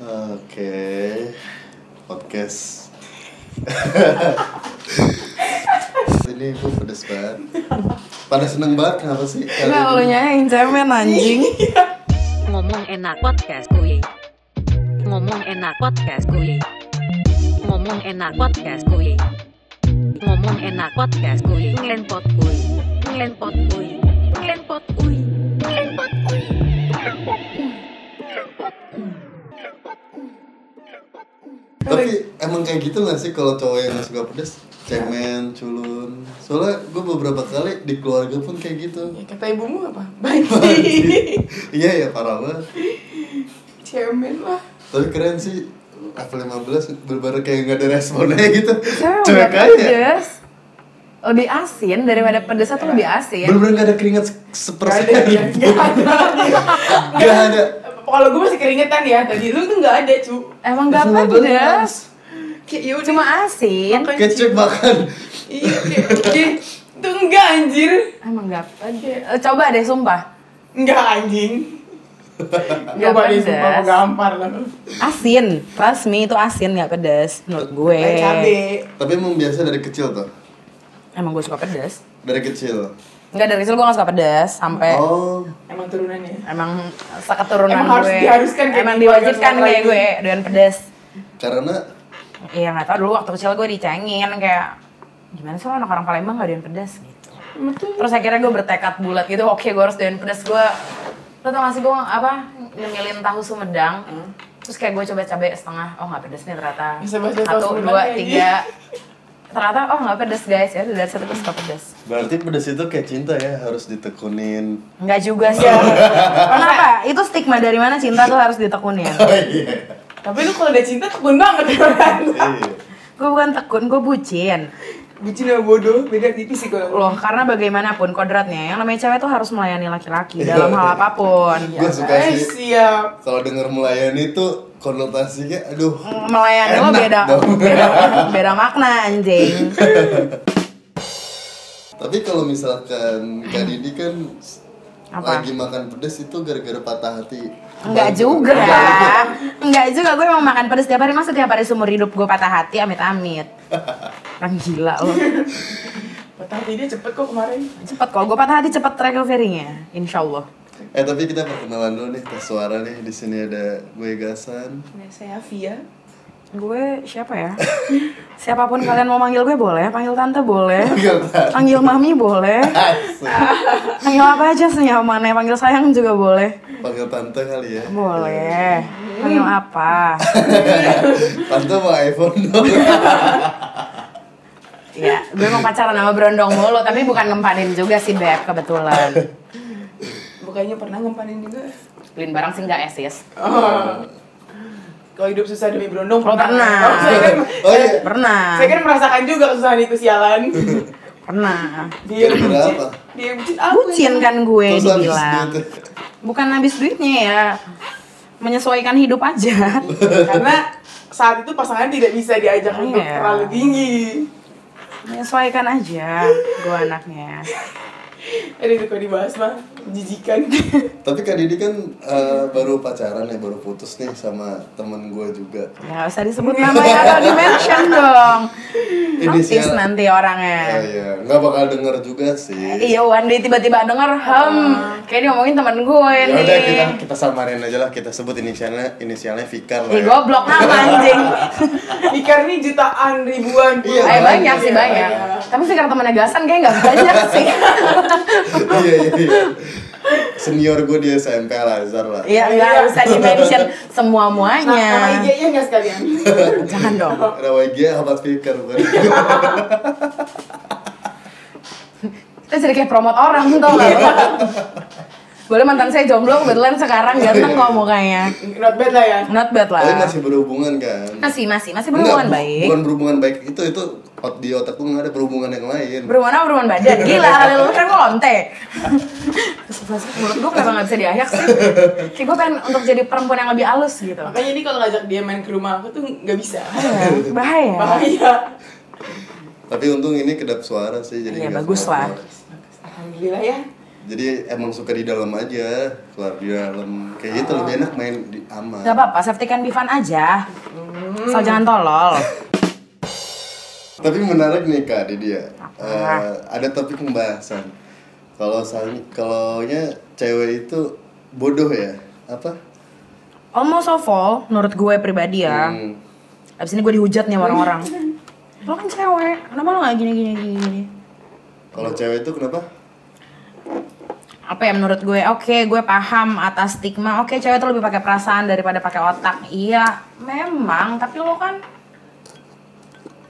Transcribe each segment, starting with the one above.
Oke, podcast. Ini gue pedes banget. Pada seneng banget kenapa sih? Enggak, lu ini? nyain cemen anjing Ngomong enak podcast kuy. Ngomong enak podcast kuy. Ngomong enak podcast kuy. Ngomong enak podcast kuy. Ngelenpot kuy. Ngelenpot kuy. Tapi emang kayak gitu gak sih kalau cowok yang suka pedes? Cemen, culun. Soalnya gue beberapa kali di keluarga pun kayak gitu. Ya, Kata ibumu apa? Banci Iya ya parah banget. Cemen lah Tapi keren sih. Level 15 bener-bener kayak gak ada responnya gitu. Kaya. pedes Lebih asin daripada pedesnya tuh lebih asin Bener-bener gak ada keringat sepersen. gak ada Gak ada. Kalau gue masih keringetan ya tadi, lu tuh gak ada cu Emang gak Level pedes 15. Kayak Cuma asin Iya. Kecap makan. Iya, kayak itu enggak anjir Emang gak pedes Eh, Coba deh sumpah Enggak anjing. Gak Coba deh pedes. sumpah mau gampar lah. Asin, trust me itu asin gak pedes menurut gue Kayak cabe. Tapi emang biasa dari kecil tuh. Emang gue suka pedes Dari kecil. Enggak dari kecil gue gak suka pedes sampai Oh. Emang turunannya. emang seketurunan Emang harus gue. diharuskan kayak emang diwajibkan kayak gue dengan pedes Karena? Iya nggak tau dulu waktu kecil gue dicengin kayak gimana sih lo anak orang Palembang gak doyan pedes gitu. Terus akhirnya gue bertekad bulat gitu oke gue harus doyan pedes gue lo tau gak sih gue apa nyemilin tahu sumedang. Terus kayak gue coba cabai setengah oh nggak pedes nih ternyata. Satu dua tiga ternyata oh nggak pedes guys ya udah dari situ gue suka pedes berarti pedes itu kayak cinta ya, harus ditekunin. Enggak juga sih. Kenapa? Itu stigma dari mana cinta tuh harus ditekunin. Oh iya. Tapi lu kalau udah cinta tekun banget kan. Iya. Gue bukan tekun, gue bucin. Bucin sama bodoh beda tipis sih kalau. Loh, karena bagaimanapun kodratnya, yang namanya cewek tuh harus melayani laki-laki dalam hal apa pun. Gue suka Eh, sih. siap. Kalau denger melayani tuh konotasinya, aduh. Melayani lo beda, dong. beda, beda makna anjing. Tapi kalau misalkan Kak Didi kan Apa? lagi makan pedes itu gara-gara patah hati. Enggak juga. Enggak juga, gue emang makan pedes tiap hari. Masa tiap hari seumur hidup gue patah hati, amit-amit. Orang gila lo. Patah hati dia cepet kok kemarin. Cepet kok, gue patah hati cepet recovery-nya. Insya Allah. Eh tapi kita perkenalan dulu nih tes suara nih di sini ada gue Gasan. Saya Via. Gue siapa ya? Siapa pun kalian mau manggil gue boleh, panggil tante boleh, Panggil tante. panggil mami boleh, panggil apa aja senyamannya, panggil sayang juga boleh, Panggil tante kali ya. boleh, panggil apa? Tante mau iPhone dong. Ya, gue mau pacaran sama berondong mulu, tapi bukan ngempanin juga sih beb kebetulan. Bukannya pernah ngempanin juga. Beliin barang sih nggak esis. Oh. Kalau hidup susah demi berondong Oh, pernah. Oh, saya kan, Oh iya. Pernah, saya kan merasakan juga kesusahan itu sialan. pernah. Dia yang bucin. apa? Dia yang bucin apa? Bucin kan gue Terus habis dibilang. duit. Bukan habis duitnya ya, menyesuaikan hidup aja. Karena saat itu pasangan tidak bisa diajak untuk Iya. terlalu tinggi. Menyesuaikan aja, gue anaknya. Aduh itu kalau dibahas mah jijikan. Tapi Kak Didi kan eh, baru pacaran ya, baru putus nih sama temen gue juga. Ya usah disebut namanya atau di mention dong. Inisial- nanti Oh orangnya. iya, nggak bakal denger juga sih. Iya, one day tiba-tiba denger, hem, kayak dia ngomongin temen gue Ya nih. udah kita kita samarin aja lah, kita sebut inisialnya inisialnya Fikar lah. Ya. goblok nama anjing. Ikan nih jutaan ribuan. Iya, Eh, banyak sih Iya, banyak. iya. Tapi Fikar temennya Gasan kayak nggak banyak sih. Iya iya. iya. Senior gue di SMP Al Azhar lah. Iya, nggak usah di mention semua muanya. nama IG-nya nggak sekalian? Jangan dong. Ada WG Ahmad Fikar bukan? Kita jadi kayak promote orang tau gak? Boleh mantan saya jomblo kebetulan sekarang ganteng kok mukanya. Not bad lah ya. Not bad lah. Tapi masih berhubungan kan? Masih, masih, masih berhubungan Enggak, baik. Bukan berhubungan baik itu itu ot- di otak gue nggak ada berhubungan yang lain. Berhubungan apa berhubungan badan? Gila, lu kan gue lonte. Menurut gue kenapa gak bisa diayak sih? Kayak gue pengen untuk jadi perempuan yang lebih halus gitu. Makanya ini kalau ngajak dia main ke rumah aku tuh nggak bisa. Bahaya. Bahaya. Bahaya. Tapi untung ini kedap suara sih jadi Iya, nggak bagus lah. Alhamdulillah ya. Jadi emang suka di dalam aja, keluar di dalam. Kayak gitu lebih enak main di aman. Gak apa-apa, safety can be fun aja. Asal jangan tolol. Tapi menarik nih Kak di dia. Eh, ada topik pembahasan. Kalau sang- kalau nya cewek itu bodoh ya? Apa? Almost of all, menurut gue pribadi ya. Hmm. Abis ini gue dihujat nih sama orang-orang. Lo kan cewek, kenapa lo gak gini-gini gini? Kalau cewek itu kenapa? Apa ya menurut gue? Oke, gue paham atas stigma. Oke, cewek tuh lebih pakai perasaan daripada pakai otak. Iya, memang. Tapi lo kan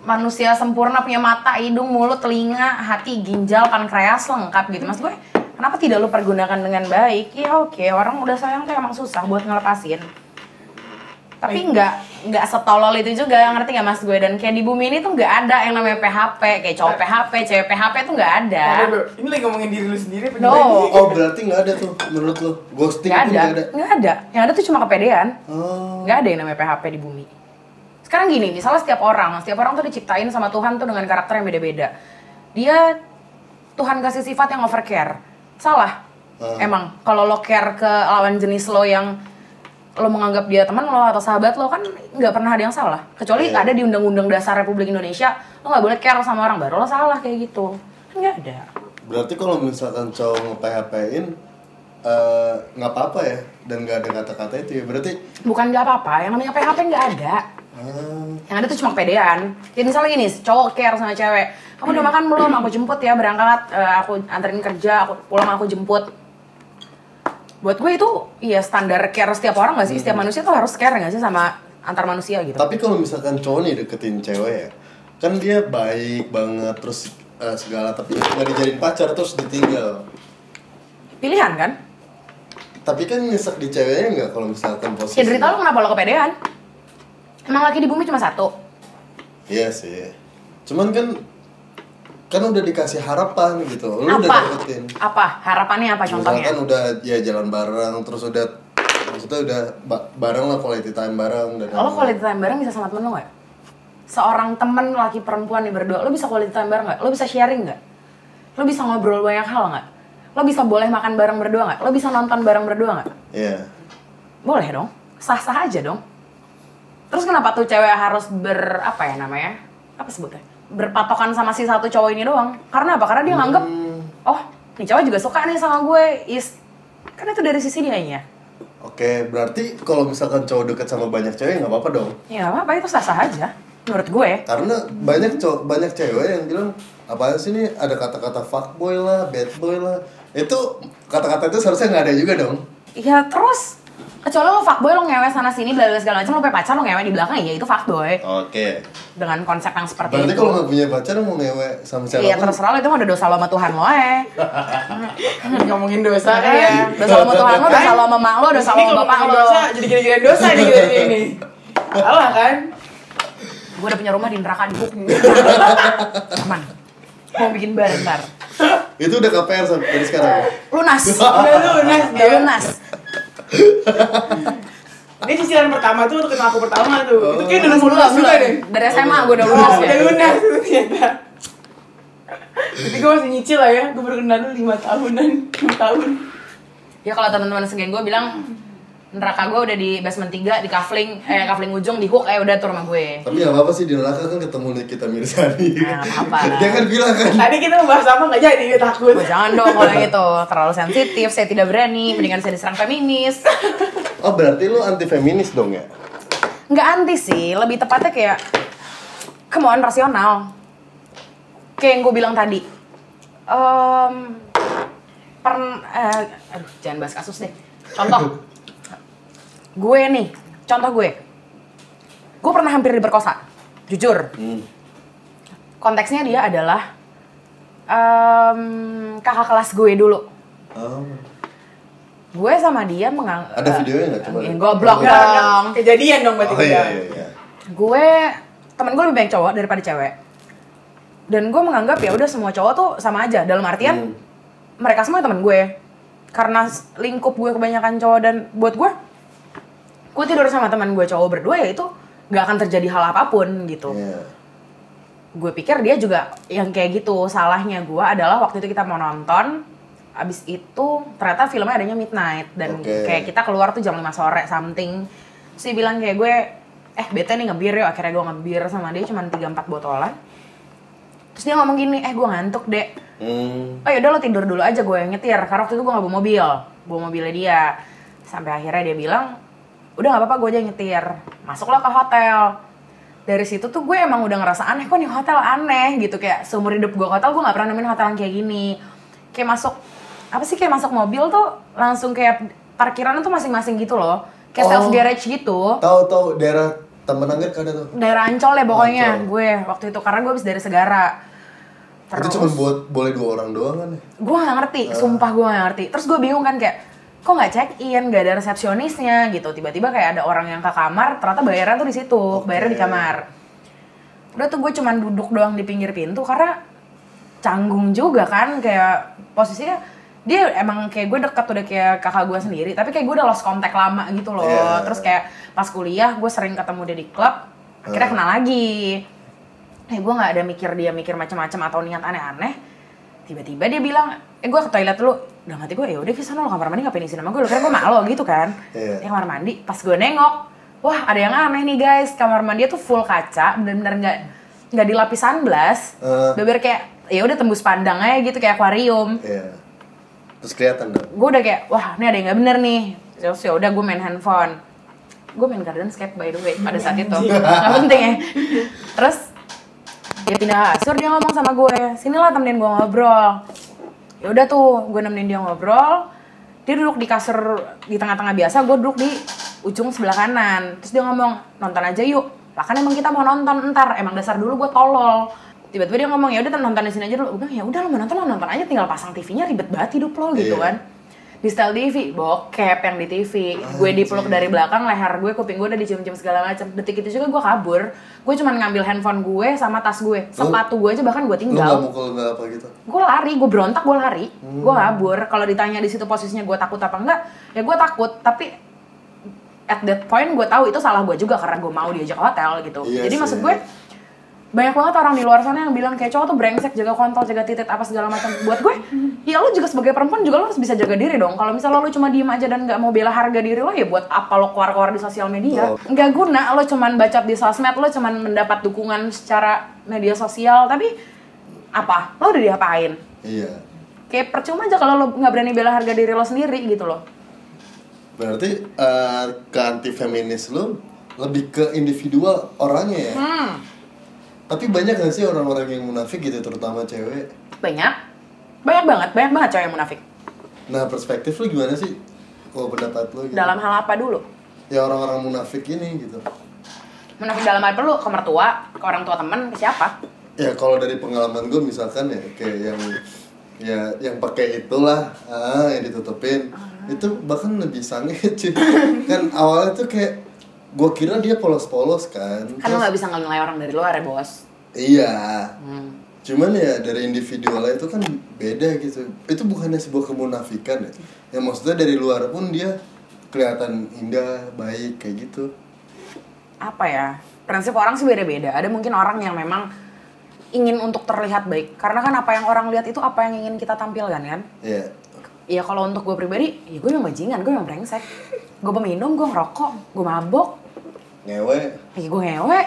manusia sempurna punya mata, hidung, mulut, telinga, hati, ginjal, pankreas lengkap gitu. Mas gue, kenapa tidak lo pergunakan dengan baik? Ya oke, orang udah sayang tuh emang susah buat ngelepasin. Tapi nggak nggak setolol itu juga, ngerti nggak mas gue? Dan kayak di bumi ini tuh nggak ada yang namanya PHP, kayak cowok PHP, cewek PHP tuh nggak ada. Ini lagi ngomongin diri lu sendiri apa No. Oh berarti nggak ada tuh menurut lo? Ghosting Nggak ada, nggak ada? nggak ada. Yang ada tuh cuma kepedean. Oh. Nggak ada yang namanya PHP di bumi. Sekarang gini, misalnya setiap orang, setiap orang tuh diciptain sama Tuhan tuh dengan karakter yang beda-beda. Dia Tuhan kasih sifat yang overcare. Salah. Hmm. Emang kalau lo care ke lawan jenis lo yang lo menganggap dia teman lo atau sahabat lo kan nggak pernah ada yang salah. Kecuali Iya. ada di Undang-Undang Dasar Republik Indonesia lo nggak boleh care sama orang baru lo salah kayak gitu. Nggak ada. Berarti kalau misalkan cowok nge-PHP-in eh, nggak apa-apa ya dan nggak ada kata-kata itu ya berarti Bukan nggak apa-apa, yang namanya PHP nggak ada. ah, yang ada tuh cuma pedean jadi misalnya gini cowok care sama cewek kamu udah makan belum aku jemput ya berangkat eh, aku anterin kerja aku pulang aku jemput buat gue itu iya standar care setiap orang gak sih setiap manusia tuh harus care gak sih sama antar manusia gitu Tapi kalau misalkan cowok nih deketin cewek ya, kan dia baik banget terus eh, segala tapi nggak dijadiin pacar terus ditinggal. pilihan kan Tapi kan nyesek di ceweknya nggak kalau misalkan posisi. ya derita lo kenapa lo kepedean emang laki di bumi cuma satu Iya sih. Cuman kan kan udah dikasih harapan gitu. Lu udah apa deketin. apa harapannya apa contohnya Misalkan udah ya jalan bareng terus udah maksudnya udah ba- bareng lah quality time bareng dan lo quality time bareng bisa sama temen lo gak? Seorang temen laki perempuan nih berdua, lo bisa quality time bareng gak? Lo bisa sharing gak? Lo bisa ngobrol banyak hal gak? Lo bisa boleh makan bareng berdua gak? Lo bisa nonton bareng berdua gak? Iya. Boleh dong, sah-sah aja dong Terus kenapa tuh cewek harus ber, apa ya namanya? Apa sebutnya? Berpatokan sama si satu cowok ini doang Karena apa? Karena dia nganggep, oh nih cowok juga suka nih sama gue Is, kan itu dari sisi dia Oke, berarti kalau misalkan cowok deket sama banyak cewek nggak apa-apa dong. Ya apa-apa, itu sah-sah aja Menurut gue Karena banyak cowok banyak cewek yang bilang apaan sih ini ada kata-kata fuckboy lah, bad boy lah. Itu kata-kata itu seharusnya nggak ada juga dong. Ya terus kecuali lo fuckboy lo ngewe sana sini bla bla segala macam lo punya pacar lo ngewe di belakang ya itu fuckboy Oke. dengan konsep yang seperti Berarti itu. kalau nggak punya pacar mau ngewe sama siapa Iya terserah lo itu mah udah dosa lo sama Tuhan lo eh. ngomongin dosa kan Iya, dosa lo sama Tuhan lo, dosa lo sama mak lo, dosa lo sama bapak lo. dosa jadi gini-gini dosa nih kita ini salah kan Gue udah punya rumah di neraka di Hook. Aman. Mau bikin bar ntar. Itu udah KPR sampai dari sekarang. Lunas. udah lunas Udah dia lunas. Dia cicilan pertama tuh kenal aku pertama tuh. Itu kayak udah Belum, lunas juga deh. Dari SMA gue udah Oh, lunas udah lunas tuh ternyata. Jadi gue masih nyicil lah ya, gue baru kenal dulu 5 tahunan, 6 tahun. Ya kalau teman-teman segen gue bilang neraka gue udah di basement 3 di kafling eh kafling ujung di hook eh udah tuh rumah gue. Tapi nggak apa-apa sih di neraka kan ketemu Nikita Mirzani. Nah, lah. Dia kan bilang kan. Tadi kita membahas apa nggak jadi, dia takut Oh, jangan dong kalau yang itu terlalu sensitif, saya tidak berani, mendingan saya diserang feminis. Oh berarti lu anti feminis dong ya? Nggak anti sih, lebih tepatnya kayak kemauan rasional. Kayak yang gue bilang tadi. Em pern, eh, aduh, jangan bahas kasus deh. Contoh, gue nih, contoh gue. Gue pernah hampir diperkosa, jujur. Hmm. Konteksnya dia adalah em, kakak kelas gue dulu. Oh. Gue sama dia mengang... Ada videonya nggak? Coba deh. goblok Nggak, dong. nggak. Kejadian dong berarti Oh iya iya iya. gue temen gue lebih banyak cowok daripada cewek dan gue menganggap ya udah semua cowok tuh sama aja dalam artian Hmm. mereka semua temen gue karena lingkup gue kebanyakan cowok dan buat gue gue tidur sama teman gue cowok berdua ya itu nggak akan terjadi hal apa pun gitu. Iya. gue pikir dia juga yang kayak gitu. Salahnya gue adalah waktu itu kita mau nonton abis itu ternyata filmnya adanya midnight dan Oke. kayak kita keluar tuh jam 5 sore something. Dia bilang kayak gue eh bete nih ngebir yuk. Akhirnya gue ngebir sama dia cuma 3-4 botolan. Terus dia ngomong gini eh gue ngantuk dek. Hmm. oh yaudah lo tidur dulu aja gue yang nyetir. Karena waktu itu gue gak bawa mobil bawa mobilnya dia. Sampai akhirnya dia bilang udah nggak apa-apa gue aja yang nyetir masuklah ke hotel dari situ tuh gue emang udah ngerasa aneh kok nih hotel aneh gitu kayak seumur hidup gue hotel gue nggak pernah nemuin hotel yang kayak gini kayak masuk apa sih kayak masuk mobil tuh langsung kayak parkiran tuh masing-masing gitu loh kayak Oh. self garage gitu Tahu tahu daerah Taman Angger kan tuh. daerah Ancol ya pokoknya Ancol. gue waktu itu karena gue habis dari Segara Itu cuma buat boleh dua orang doang kan ya? gue gak ngerti, sumpah gue gak ngerti. Terus gue bingung kan kayak, kok nggak check in, gak ada resepsionisnya gitu. Tiba-tiba kayak ada orang yang ke kamar, ternyata bayaran tuh di situ, bayarnya di kamar. Udah tuh gue cuman duduk doang di pinggir pintu karena canggung juga kan kayak posisinya dia emang kayak gue deket udah kayak kakak gue sendiri tapi kayak gue udah lost kontak lama gitu loh Iya. terus kayak pas kuliah gue sering ketemu dia di klub akhirnya Hmm. kenal lagi eh gue nggak ada mikir dia mikir macam-macam atau niat aneh-aneh tiba-tiba dia bilang eh gue ke toilet dulu. Udah mati gue ya udah bisa lo kamar mandi ngapain di sini? Sama gue lo kira gue malu gitu kan. Iya. dia kamar mandi. Pas gue nengok wah ada yang aneh nih guys. Kamar mandi tuh full kaca bener-bener nggak nggak dilapis sunblock Eh. bener kayak ya udah tembus pandang aja gitu kayak akuarium. Iya. Terus kelihatan dong. gue udah kayak wah ini ada yang nggak bener nih. Terus ya udah gue main handphone. Gue main Gardenscape by the way pada saat itu. Nggak penting ya. Terus dia pindah kasur dia ngomong sama gue sinilah temenin gue ngobrol ya udah tuh gue nemenin dia ngobrol. Dia duduk di kasur di tengah-tengah biasa gue duduk di ujung sebelah kanan. Terus dia ngomong nonton aja yuk. Lah kan emang kita mau nonton ntar. Emang dasar dulu gue tolol. Tiba-tiba dia ngomong ya udah nonton di sini aja dulu. Gue bilang ya udah lo mau nonton lo nonton aja. Tinggal pasang TV-nya ribet banget hidup lo gitu Iya. kan di style TV bokep yang di TV gue dipeluk dari belakang leher gue kuping gue udah dicium-cium segala macam detik itu juga gue kabur. Gue cuman ngambil handphone gue sama tas gue. Sepatu gue aja bahkan gue Lu nggak tinggal mukul nggak apa gitu? gue lari gue berontak gue lari. Gue kabur. Kalau ditanya di situ posisinya gue takut apa enggak ya gue takut. Tapi at that point gue tahu itu salah gue juga karena gue mau diajak hotel gitu. Iya jadi maksud gue banyak banget orang di luar sana yang bilang kayak cowok tuh brengsek jaga kontol jaga titik apa segala macam. Buat gue ya lu juga sebagai perempuan juga lo harus bisa jaga diri dong. Kalau misalnya lo cuma diem aja dan nggak mau bela harga diri lo ya buat apa lo keluar-keluar di sosial media? Nggak guna lo cuman bacot di sosmed lo cuman mendapat dukungan secara media sosial. Tapi apa? Lo udah diapain? Iya. kayak percuma aja kalau lo nggak berani bela harga diri lo sendiri gitu loh. Berarti eh, ke anti feminis lu lebih ke individual orangnya ya. hmm Tapi banyak gak sih orang-orang yang munafik gitu terutama cewek? banyak banyak banget banyak banget cewek yang munafik Nah perspektif lu gimana sih? Kalau pendapat lu gitu? dalam hal apa dulu Ya orang-orang munafik ini gitu. munafik dalam hal apa lu ke mertua ke orang tua temen ke siapa Ya kalau dari pengalaman gue misalkan ya kayak yang ya yang pakai itulah ah yang ditutupin itu bahkan lebih sange cuy kan awalnya tuh kayak gue kira dia polos-polos kan. Kan lo nggak bisa nilai orang dari luar ya bos. Iya. Hmm. cuman ya dari individualnya itu kan beda gitu. Itu bukannya sebuah kemunafikan ya? Ya maksudnya dari luar pun dia kelihatan indah baik kayak gitu. Apa ya? Prinsip orang sih beda-beda. Ada mungkin orang yang memang ingin untuk terlihat baik. Karena kan apa yang orang lihat itu apa yang ingin kita tampilkan kan? Ya ya kalau untuk gue pribadi ya gue yang bajingan gue yang brengsek. Gue peminum gue ngerokok gue mabok. Ngewe? Ya gue ngewe.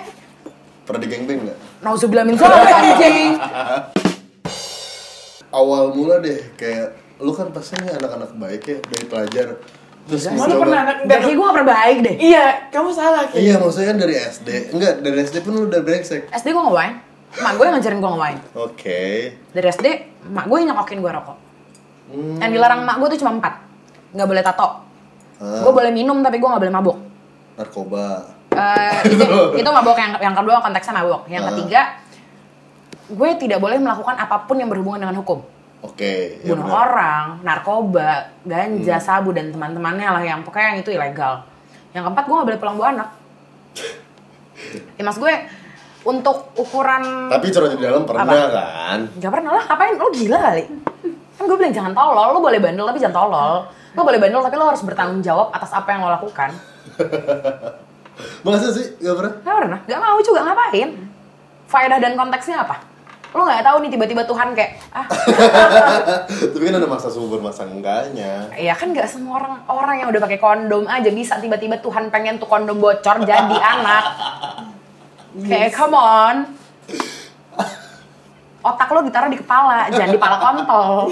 Pernah digengbeng nggak? Nauzubillah min anjing. Awal mula deh kayak lu kan pasti nih anak-anak baik ya dari pelajar. Terus Emang lu pernah anak Gak kayak gue gak pernah baik deh. Iya, kamu salah kayak iya maksudnya kan dari SD enggak dari SD pun lu udah brengsek. SD gue nge-wine Mak gue yang ngajarin gue nge-wine oke. Dari SD, mak gue yang nyokokin gue rokok Hmm. Yang dilarang mak gue tuh cuma empat Gak boleh tato Ah. Gue boleh minum tapi gue gak boleh mabuk narkoba Eh, itu, itu mabok yang yang kedua konteksnya mabok yang Ah. ketiga gue tidak boleh melakukan apa pun yang berhubungan dengan hukum oke ya bunuh benar. orang narkoba ganja Hmm. sabu dan teman-temannya lah yang pokoknya yang itu ilegal yang keempat gue gak boleh pulang bawa anak ya mas gue untuk ukuran tapi curhat di dalam pernah Apa? kan Gak pernah lah, ngapain? Lo gila kali? Kan gue bilang jangan tolol, lo boleh bandel tapi jangan tolol Lo boleh bandel tapi lo harus bertanggung jawab atas apa yang lo lakukan masa sih gak pernah Gak pernah, gak mau juga ngapain Faedah dan konteksnya apa? Lu nggak tahu nih tiba-tiba Tuhan kayak ah Tapi kan ada masa subur, masa enggaknya. ya kan nggak semua orang orang yang udah pakai kondom aja bisa tiba-tiba Tuhan pengen tuh kondom bocor jadi anak. Kayak come on. Otak lo ditaruh di kepala, jangan di pala kontol.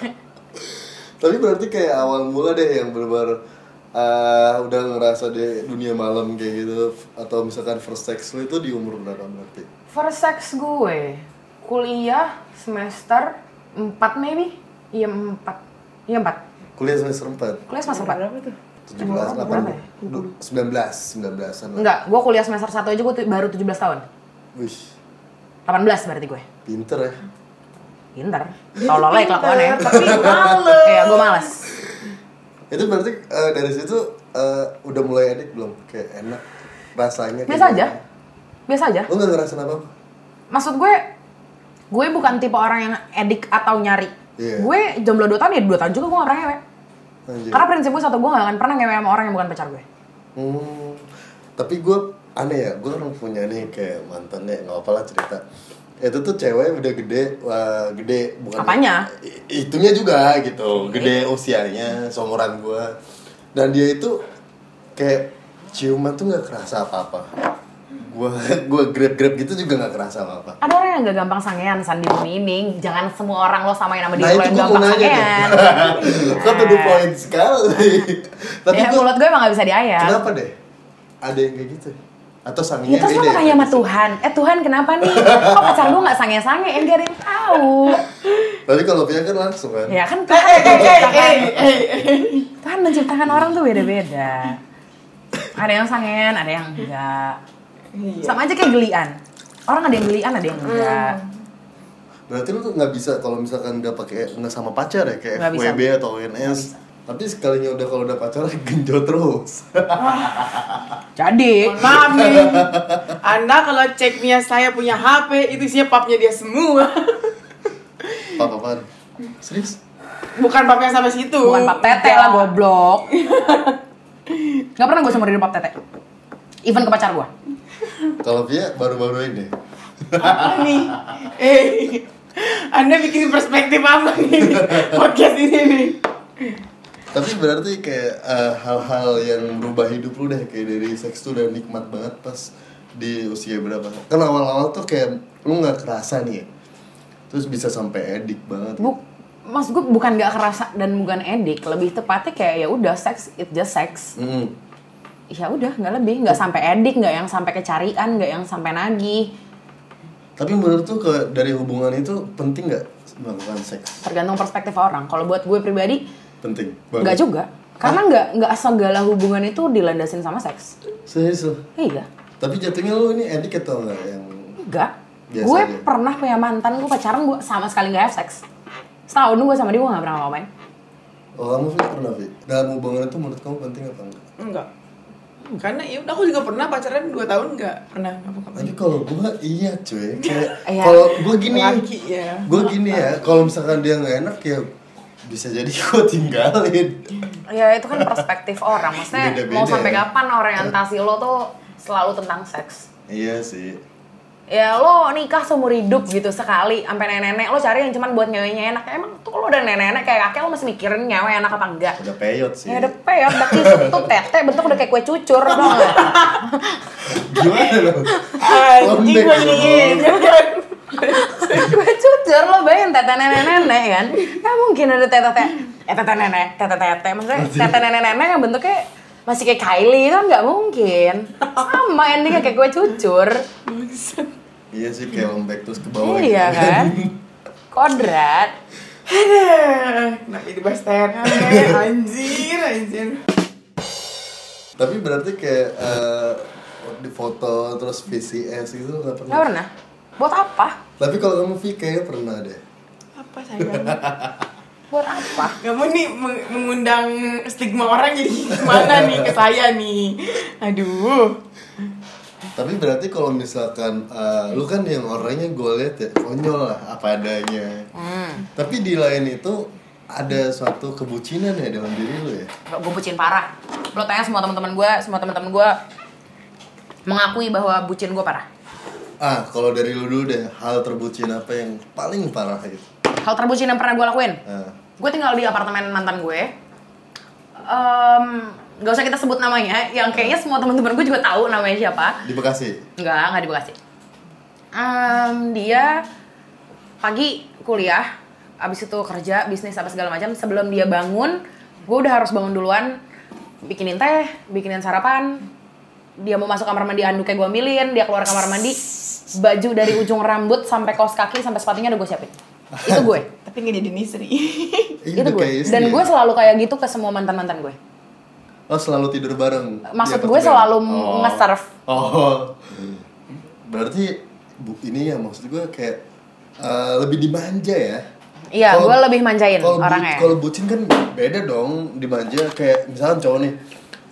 Tapi berarti kayak awal mula deh yang benar eh udah ngerasa di dunia malam kayak gitu atau misalkan first sex lu itu di umur berapa berarti? First sex gue, kuliah semester 4 maybe? Iya 4. Iya 4. Kuliah semester 4. Kuliah semester 4. Berapa tuh? 17, Berapa ya? 18, 19 an Enggak, gue kuliah semester 1 aja gue baru 17 tahun. Wih, 18 berarti gue. pinter ya. Pinter. Tolol ya kelakuannya. Tapi males. Iya, gue males. Itu berarti eh, dari situ eh, udah mulai edik belum? Kayak enak rasanya. Biasa aja. gimana? Biasa aja. Lu gak ngerasain apa-apa? Maksud gue, gue bukan tipe orang yang edik atau nyari. Iya. Gue jomblo 2 tahun ya 2 tahun juga gue gak pernah ngewe. Anjir. Karena prinsip gue satu, gue gak akan pernah ngewe sama orang yang bukan pacar gue. Hmm, tapi gue aneh ya, gue kan punya nih kayak mantannya, nggak apa lah cerita. Itu tuh cewek udah gede, wah gede bukan. Apanya? Itunya juga gitu, gede usianya, seumuran gue. Dan dia itu kayak ciuman tuh nggak kerasa apa-apa. Gue gue grab grab gitu juga nggak kerasa apa-apa. Ada orang yang gak gampang sangean, San di bumi ini. Jangan semua orang lo samain sama Nah diri lo yang gampang sangean. Kok tuh poin sekali. Tapi ya, gua- mulut gue emang gak bisa diayak. kenapa deh? Ada yang kayak gitu? Atau Ya sanginya terus lo beda mau tanya sama gitu? Tuhan, eh Tuhan kenapa nih? Kok pacar gue gak sange-sange? Eh gak ada yang tahu. Tapi kalau Pia kan langsung kan. Ya kan Tuhan Eh, eh, eh, menciptakan, eh, eh, eh. Tuhan menciptakan orang tuh beda-beda. Ada yang sangean, ada yang enggak. Iya. Sama aja kayak gelian. Orang ada yang gelian, ada yang enggak. Berarti lu tuh nggak bisa kalau misalkan nggak pakai nggak sama pacar ya kayak Nggak bisa. FWB atau ONS. Tapi sekalinya udah kalau udah pacaran genjot terus. Jadi, nih. Anda kalau cek Mia saya punya HP itu isinya papnya dia semua. Papa apaan? Serius? Bukan papnya sampai situ. bukan pap tete lah goblok. Gak pernah gue hidup pap tete. Even ke pacar gue. Kalau Pia baru-baru ini. Apa nih? Eh, Anda bikin perspektif apa nih podcast ini nih? Tapi berarti kayak eh, hal-hal yang merubah hidup lu deh kayak dari seks tuh udah nikmat banget pas di usia berapa? Kan awal-awal tuh kayak lu nggak kerasa nih. ya. Terus bisa sampai edik banget. Bu, mas gue bukan gak kerasa dan bukan edik, lebih tepatnya kayak ya udah sex, it just sex. Hmm. Ya udah, nggak lebih, nggak sampai edik, nggak yang sampai kecarian, nggak yang sampai nagih. Tapi menurut tuh ke dari hubungan itu penting nggak melakukan seks? Tergantung perspektif orang. Kalau buat gue pribadi, Penting. nggak juga. Karena nggak nggak segala hubungan itu dilandasin sama seks. Serius? Iya, Tapi jatuhnya lu ini edik atau enggak yang enggak. Biasa gue aja. pernah punya mantan, gue pacaran gue sama sekali nggak have sex. Setahun gue sama dia gue nggak pernah ngapain. Oh kamu Vi pernah Vi? Dalam hubungan itu menurut kamu penting apa enggak? Enggak. Karena ya udah aku juga pernah pacaran 2 tahun enggak pernah ngapa-ngapain. Tapi kalau gua iya cuy kayak Iya. kalau gua gini Laki ya. gua gini ya kalau misalkan dia nggak enak ya bisa jadi gua tinggalin Ya itu kan perspektif orang. Maksudnya Beda-beda mau sampai ya. kapan orientasi lo tuh selalu tentang seks. iya sih Ya lo nikah seumur hidup gitu sekali sampai nenek-nenek lo cari yang cuman buat nyewenya enak. Emang tuh lo udah nenek-nenek kayak kakek lo masih mikirin nyewe enak apa enggak? udah peyot sih Ya udah peyot, berarti tuh tete bentuk udah kayak kue cucur dong gimana lo Anjing gue jadi kue cucur lo bayangin tete nenek-nenek kan? Gak mungkin ada tete-tete, eh tete nenek, tete-tete. Maksudnya tete nenek-nenek yang bentuknya masih kayak Kylie kan nggak mungkin. Sama endingnya kayak kue cucur. iya sih kayak lembek terus ke bawah Iya gitu. kan? Kodrat. Aduh, kenapa dibahas tete? Anjir, anjir. tapi berarti kayak eh, di foto terus VCS gitu nggak pernah Gak pernah. Buat apa? tapi kalau kamu Vi kayaknya pernah deh Apa sayang? Buat apa? Kamu nih meng- mengundang stigma orang jadi gimana nih ke saya nih? Aduh. Tapi berarti kalau misalkan eh, lu kan yang orangnya gue lihat ya konyol lah apa adanya. Hmm. Tapi di lain itu ada suatu kebucinan ya dalam diri lu ya. Gue bucin parah. Lo tanya semua teman-teman gue, semua teman-teman gue mengakui bahwa bucin gue parah. Ah, kalau dari lu dulu deh, hal terbucin apa yang paling parah gitu? Hal terbucin yang pernah gue lakuin? Ah. Gue tinggal di apartemen mantan gue. Em, gak usah kita sebut namanya, yang kayaknya semua teman-teman gue juga tahu namanya siapa. Di Bekasi. Enggak, enggak di Bekasi. Em, dia pagi kuliah, abis itu kerja, bisnis apa segala macam. Sebelum dia bangun, gue udah harus bangun duluan, bikinin teh, bikinin sarapan. Dia mau masuk kamar mandi, anduknya gue ambilin, dia keluar kamar mandi, baju dari ujung rambut sampai kaos kaki sampai sepatunya udah gue siapin. Itu gue. Tapi nggak jadi istri. Iya, itu gue. Dan ya? gue selalu kayak gitu ke semua mantan-mantan gue. Oh, selalu tidur bareng. Maksud gue selalu Oh. nge-serve. Oh. Berarti bu, ini ya maksud gue kayak eh, lebih dimanja ya. Iya, gue lebih manjain bu- orangnya. Kalau bucin kan beda dong dimanja kayak misalkan cowok nih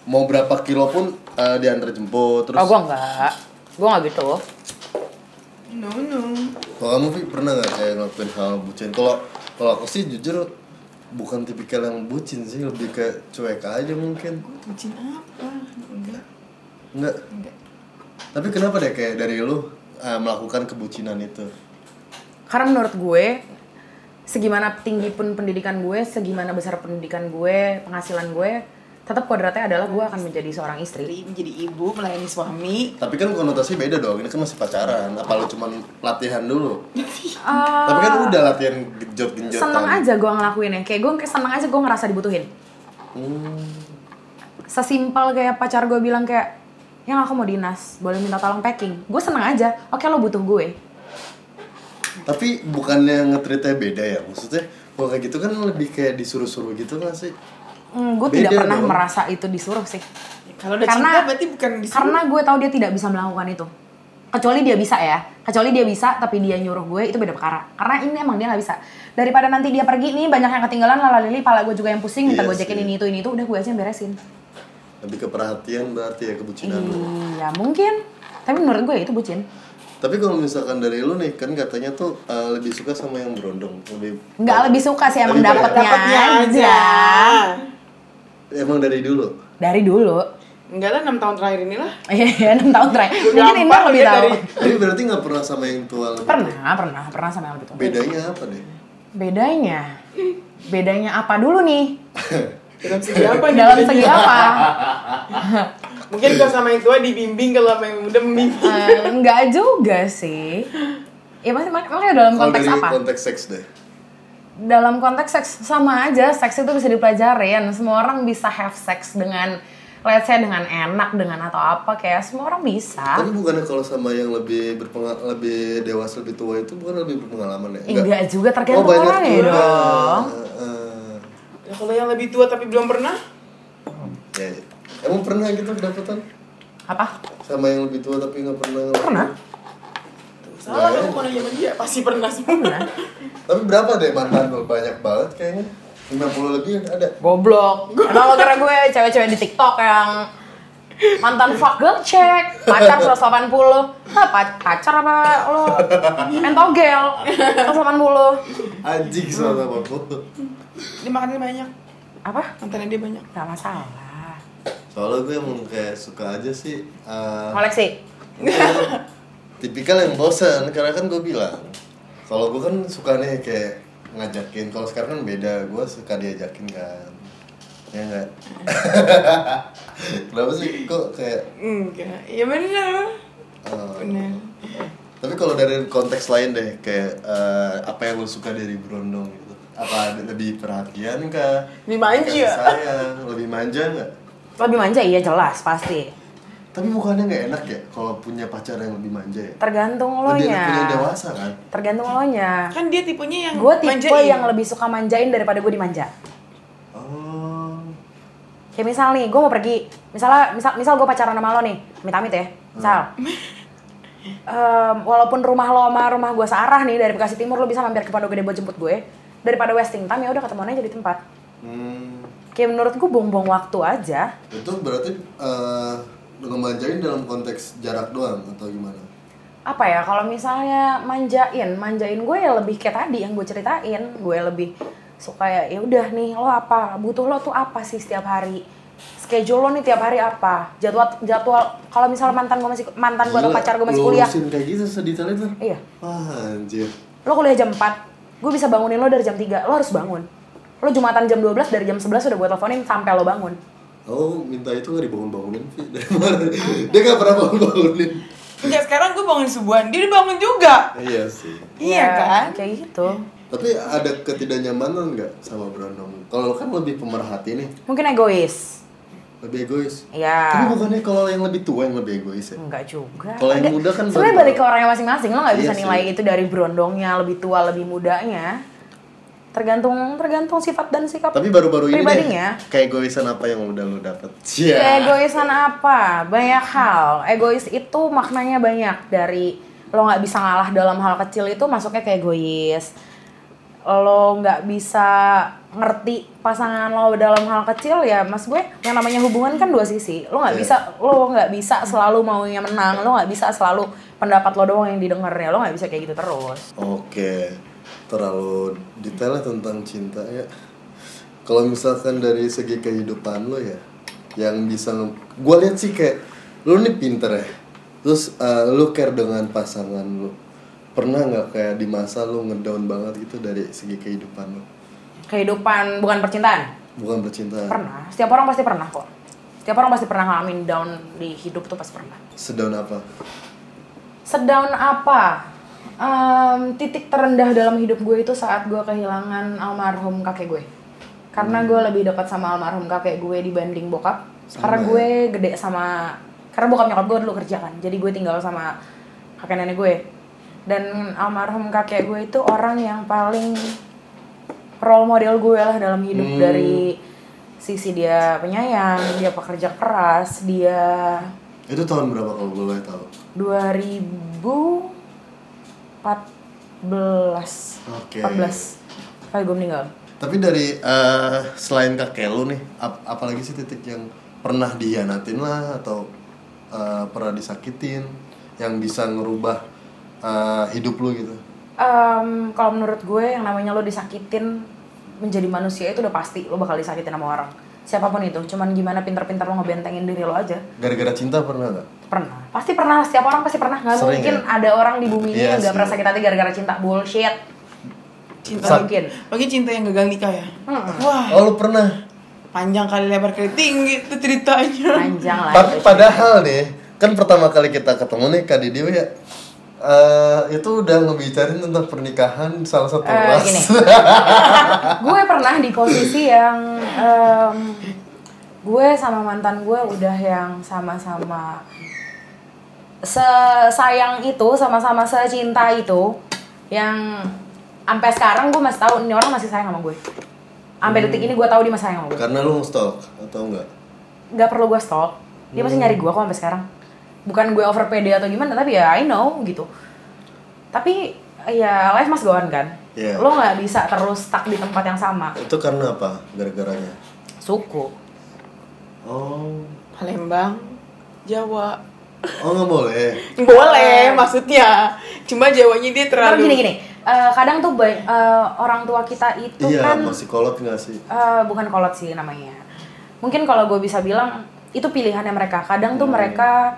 mau berapa kilo pun eh, diantar jemput terus. Oh, gue enggak. Gue enggak gitu. No no. Kalau kamu Vi, pernah nggak kayak ngelakuin hal bucin? Kalau kalau aku sih jujur bukan tipikal yang bucin sih, lebih ke cuek aja mungkin. Bucin apa? Enggak. Enggak. Enggak. Tapi kenapa deh kayak dari lu eh, melakukan kebucinan itu? Karena menurut gue, segimana tinggi pun pendidikan gue, segimana besar pendidikan gue, penghasilan gue, tetap kodratnya adalah gue akan menjadi seorang istri. Jadi menjadi ibu, melayani suami. Tapi kan konotasi beda dong, ini kan masih pacaran. Apa lu cuman latihan dulu? Eh, Tapi kan udah latihan genjot-genjotan. seneng aja gue ngelakuinnya. Kayak gue seneng aja gue ngerasa dibutuhin. Hmm. Sesimpel kayak pacar gue bilang kayak, yang aku mau dinas, boleh minta tolong packing. Gue seneng aja. Oke lo butuh gue. Tapi bukannya ngetritnya beda ya? Maksudnya kalau kayak gitu kan lebih kayak disuruh-suruh gitu gak sih? Hmm, gue tidak pernah dong. merasa itu disuruh sih. Kalau udah Karena- cinta berarti bukan disuruh. Karena gue tahu dia tidak bisa melakukan itu. Kecuali dia bisa ya. Kecuali dia bisa tapi dia nyuruh gue itu beda perkara. Karena ini emang dia nggak bisa. Daripada nanti dia pergi nih banyak yang ketinggalan lala lili pala gue juga yang pusing minta Iya gojekin sih. ini itu ini itu udah gue aja yang beresin. Lebih ke perhatian berarti ya kebucinan lu. Iya mungkin. Tapi menurut gue itu bucin. Tapi kalau misalkan dari lu nih kan katanya tuh eh, lebih suka sama yang berondong, lebih Nggak lebih suka sih emang dapetnya Dapatnya aja. aja. Emang dari dulu. Dari dulu. Enggak lah 6 tahun terakhir inilah. Iya, 6 tahun terakhir. Mungkin Indah lebih lihat tahu. dari- Tapi berarti nggak pernah sama yang tua lebih tua. Pernah, pernah, pernah sama yang lebih tua. Bedanya apa deh? Bedanya? Bedanya apa dulu nih? Dalam segi apa? Dalam segi apa? Mungkin kalau sama yang tua dibimbing kalau sama yang muda membimbing. Eh, enggak juga sih. Ya masih mak- makanya dalam Kalau konteks dari apa? konteks seks deh. Dalam konteks seks sama aja, seks itu bisa dipelajarin. Semua orang bisa have sex dengan let's say dengan enak dengan atau apa kayak semua orang bisa. Tapi bukannya kalau sama yang lebih berpengal lebih dewasa lebih tua itu bukan lebih berpengalaman ya? Enggak juga tergantung oh, banyak orang ya juga. dong. Heeh. Ya, kalau yang lebih tua tapi belum pernah, Ya, ya. Emang pernah gitu kedapatan Apa? sama yang lebih tua tapi nggak pernah? Pernah? Salah kamu mau nanya sama dia, pasti pernah semua. Pernah. Tapi berapa deh mantan lo? Banyak banget kayaknya. 50 lebih ada. Goblok. Lo kira gue cewek-cewek di TikTok yang mantan fuck girl check, pacar 180. Hah, pa- pacar apa lo? Entogel 180. Anjing sama apa foto. Dia makannya banyak, Apa? mantannya dia banyak. Gak masalah. Soalnya gue emang kayak suka aja sih. eh, Koleksi. Tipikal yang bosan karena kan gue bilang kalau gue kan suka nih kayak ngajakin kalau sekarang kan beda gue suka diajakin kan ya enggak kenapa sih kok kayak Enggak, ya benar. eh, Benar. tapi kalau dari konteks lain deh kayak eh, apa yang lo suka dari berondong gitu apa lebih perhatian kah Lebih manja. Sayang lebih manja nggak Lebih manja iya jelas pasti. Tapi bukannya nggak enak ya kalau punya pacar yang lebih manja ya Tergantung lo lebih enak nya. dewasa kan Tergantung lo nya. Kan dia tipenya yang Gue tipe manjain. yang lebih suka manjain daripada gue dimanja. oh Kayak misal nih, gue mau pergi. Misalnya, misal, misal gue pacaran sama lo nih, amit-amit ya. Misal, Em, walaupun rumah lo sama rumah gue searah nih dari Bekasi Timur, lo bisa mampir ke Pondok Gede buat jemput gue. Daripada wasting time ya udah ketemuan aja di tempat. hmm. Kayak menurut gue buang-buang waktu aja. Itu berarti eh ngemanjain dalam konteks jarak doang atau gimana? Apa ya, kalau misalnya manjain, manjain gue ya lebih kayak tadi yang gue ceritain. Gue lebih suka ya, ya udah nih lo apa, butuh lo tuh apa sih setiap hari. schedule lo nih tiap hari apa? Jadwal jadwal kalau misalnya mantan gue masih mantan gue atau pacar gue masih kuliah. kayak gitu sedetail itu iya. Wah, anjir. Lo kuliah jam 4 gue bisa bangunin lo dari jam 3 lo harus bangun. Lo jumatan jam 12 dari jam 11 udah gue teleponin sampai lo bangun Oh, minta itu gak dibangun-bangunin, Vi? Dari mana? Dia gak pernah bangun-bangunin Enggak, sekarang gue bangun subuhan, dia bangun juga. Iya sih Iya kan? kayak gitu Tapi ada ketidaknyamanan nggak sama Brandon? Kalau lo kan lebih pemerhati nih, mungkin egois lebih egois Iya. Tapi bukannya kalau yang lebih tua yang lebih egois ya? Enggak juga. Kalau yang muda kan sebenarnya balik ke orangnya masing-masing. Lo nggak bisa Iya sih. nilai itu dari berondongnya, lebih tua, lebih mudanya. Tergantung tergantung sifat dan sikap. Tapi baru-baru ini pribadinya. deh, keegoisan apa yang udah lo dapet? Cia. Egoisan apa? Banyak hal. Egois itu maknanya banyak dari lo nggak bisa ngalah dalam hal kecil itu masuknya ke egois. Lo nggak bisa ngerti pasangan lo dalam hal kecil ya mas gue yang namanya hubungan kan dua sisi lo nggak Iya. bisa lo nggak bisa selalu maunya menang lo nggak bisa selalu pendapat lo doang yang didengar ya lo nggak bisa kayak gitu terus Oke, terlalu detailnya tentang cinta ya. Kalau misalkan dari segi kehidupan lo ya, yang bisa gue lihat sih kayak lo nih pinter ya. Terus eh, lo care dengan pasangan lo. Pernah nggak kayak di masa lo ngedown banget gitu dari segi kehidupan lo? kehidupan bukan percintaan Bukan percintaan. pernah setiap orang pasti pernah kok setiap orang pasti pernah ngalamin down di hidup tuh pasti pernah Sedown apa? Sedown apa? Em, titik terendah dalam hidup gue itu saat gue kehilangan almarhum kakek gue. Karena gue lebih dekat sama almarhum kakek gue dibanding bokap. Karena Sama gue gede sama karena bokap nyokap gue dulu kerja kan. Jadi gue tinggal sama kakek nenek gue. Dan almarhum kakek gue itu orang yang paling role model gue lah dalam hidup Hmm. dari sisi dia penyayang, dia pekerja keras, dia Itu tahun berapa kalau gue boleh tahu? 2014 Oke. 14 kali gue meninggal Tapi dari eh, selain kakek lu nih, ap- apalagi sih titik yang pernah dihianatin lah atau eh, pernah disakitin yang bisa ngerubah eh, hidup lu gitu? Em, kalau menurut gue yang namanya lo disakitin menjadi manusia itu udah pasti lo bakal disakitin sama orang siapa pun itu cuman gimana pinter-pinter lo ngebentengin diri lo aja Gara-gara cinta pernah nggak? Pernah pasti pernah setiap orang pasti pernah nggak Sering mungkin ya? ada orang di bumi ini Iya yang gak sih. pernah sakit hati gara-gara cinta bullshit Cinta mungkin Bagi cinta yang gagal nikah ya. Mm-mm. Wah, Oh lu pernah? panjang kali lebar kali tinggi itu ceritanya. panjang lah itu. padahal nih, kan pertama kali kita ketemu nih Kak Didi ya eh, itu udah ngebicarain tentang pernikahan salah satu ras. gini. gue pernah di posisi yang em, gue sama mantan gue udah yang sama-sama sesayang itu sama-sama secinta itu yang sampai sekarang gue masih tahu ini orang masih sayang sama gue sampai detik ini gue tahu dia masih sayang sama gue Karena lu stalk atau enggak? nggak perlu gue stalk dia masih nyari gue kok sampai sekarang bukan gue over pede atau gimana tapi ya I know gitu tapi ya life must go on kan Iya. lo nggak bisa terus stuck di tempat yang sama Itu karena apa? Gara-garanya? suku Oh, Palembang, Jawa. Oh nggak boleh. Boleh, maksudnya. Cuma Jawanya dia terlalu gini gini eh, kadang tuh eh, orang tua kita itu iya, kan masih kolot nggak sih? eh, bukan kolot sih namanya mungkin kalau gue bisa bilang itu pilihannya mereka kadang tuh Hmm. mereka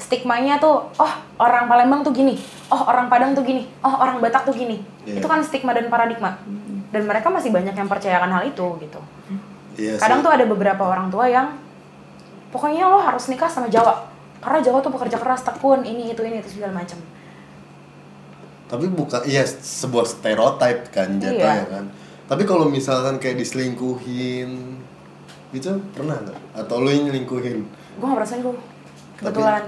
stigmanya tuh oh orang Palembang tuh gini oh orang Padang tuh gini oh orang Batak tuh gini Iya. itu kan stigma dan paradigma dan mereka masih banyak yang percayakan hal itu gitu Iya kadang sih. tuh ada beberapa orang tua yang pokoknya lo harus nikah sama Jawa karena Jawa tuh pekerja keras tekun ini itu ini itu segala macam Tapi bukan, iya sebuah stereotype kan Iya. jatuhnya kan. Tapi kalau misalkan kayak diselingkuhin, itu pernah nggak? Atau lu yang nyelingkuhin? gue gak pernah selingkuh kebetulan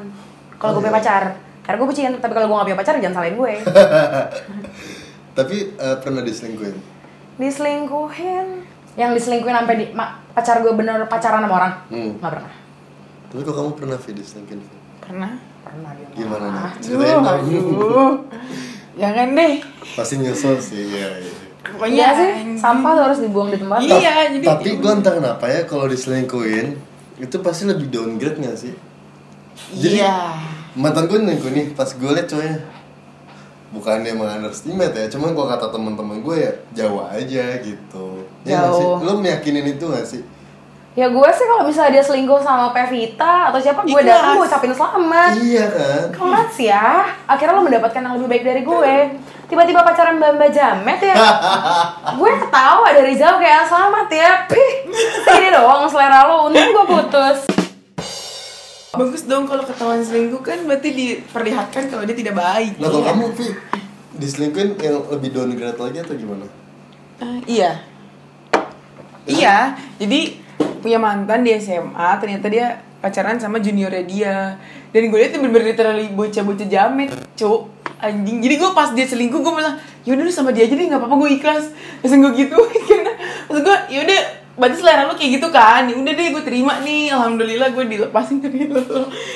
kalau gue Oh, punya iya. pacar karena gue bucin tapi kalau gue gak punya pacar jangan salahin gue Tapi eh, pernah diselingkuhin? diselingkuhin yang diselingkuhin sampai di ma- pacar gue bener pacaran sama orang Hmm. nggak pernah Tapi kok kamu pernah Vi diselingkuhin? Vi? pernah. pernah Gimana nih? mah. Ceritain dong. aduh. Jangan deh. Pasti nyesel sih, iya. iya. Pokoknya Iya sih sampah tuh harus dibuang di tempat Iya, jadi Tapi gue entah kenapa ya kalau diselingkuhin itu pasti lebih downgrade gak sih? Jadi- Iya. Mantan gue selingkuh nih, pas gue liat cowoknya Bukannya emang underestimate ya, cuman gue kata temen-temen gue ya Jawa aja gitu Ya nggak sih? Jauh. Lo meyakinin itu gak sih? Ya gue sih kalau misalnya dia selingkuh sama Pevita atau siapa gue datang gue ucapin selamat. Iya kan? Congrats ya, akhirnya lo mendapatkan yang lebih baik dari gue. Tiba-tiba pacaran Mbak Mbak Jamet ya. gue ketawa dari jauh kayak selamat ya. Pih, ini doang selera lo. Untung gue putus. Bagus dong kalau ketahuan selingkuh kan berarti diperlihatkan kalau dia tidak baik. Nah kalau kamu Vi diselingkuhin yang lebih downgrade lagi atau gimana? Eh, iya. Iya, jadi punya mantan di SMA, ternyata dia pacaran sama juniornya dia. Dan gue liat bener-bener literally bocah-bocah jamet, cuk. Anjing. Jadi gue pas dia selingkuh, gue bilang, yaudah lu sama dia aja deh, gak apa-apa gue ikhlas. Langsung gue gitu, karena maksud gue, yaudah berarti selera lu kayak gitu kan ya udah deh gue terima nih alhamdulillah gue dilepasin dari lo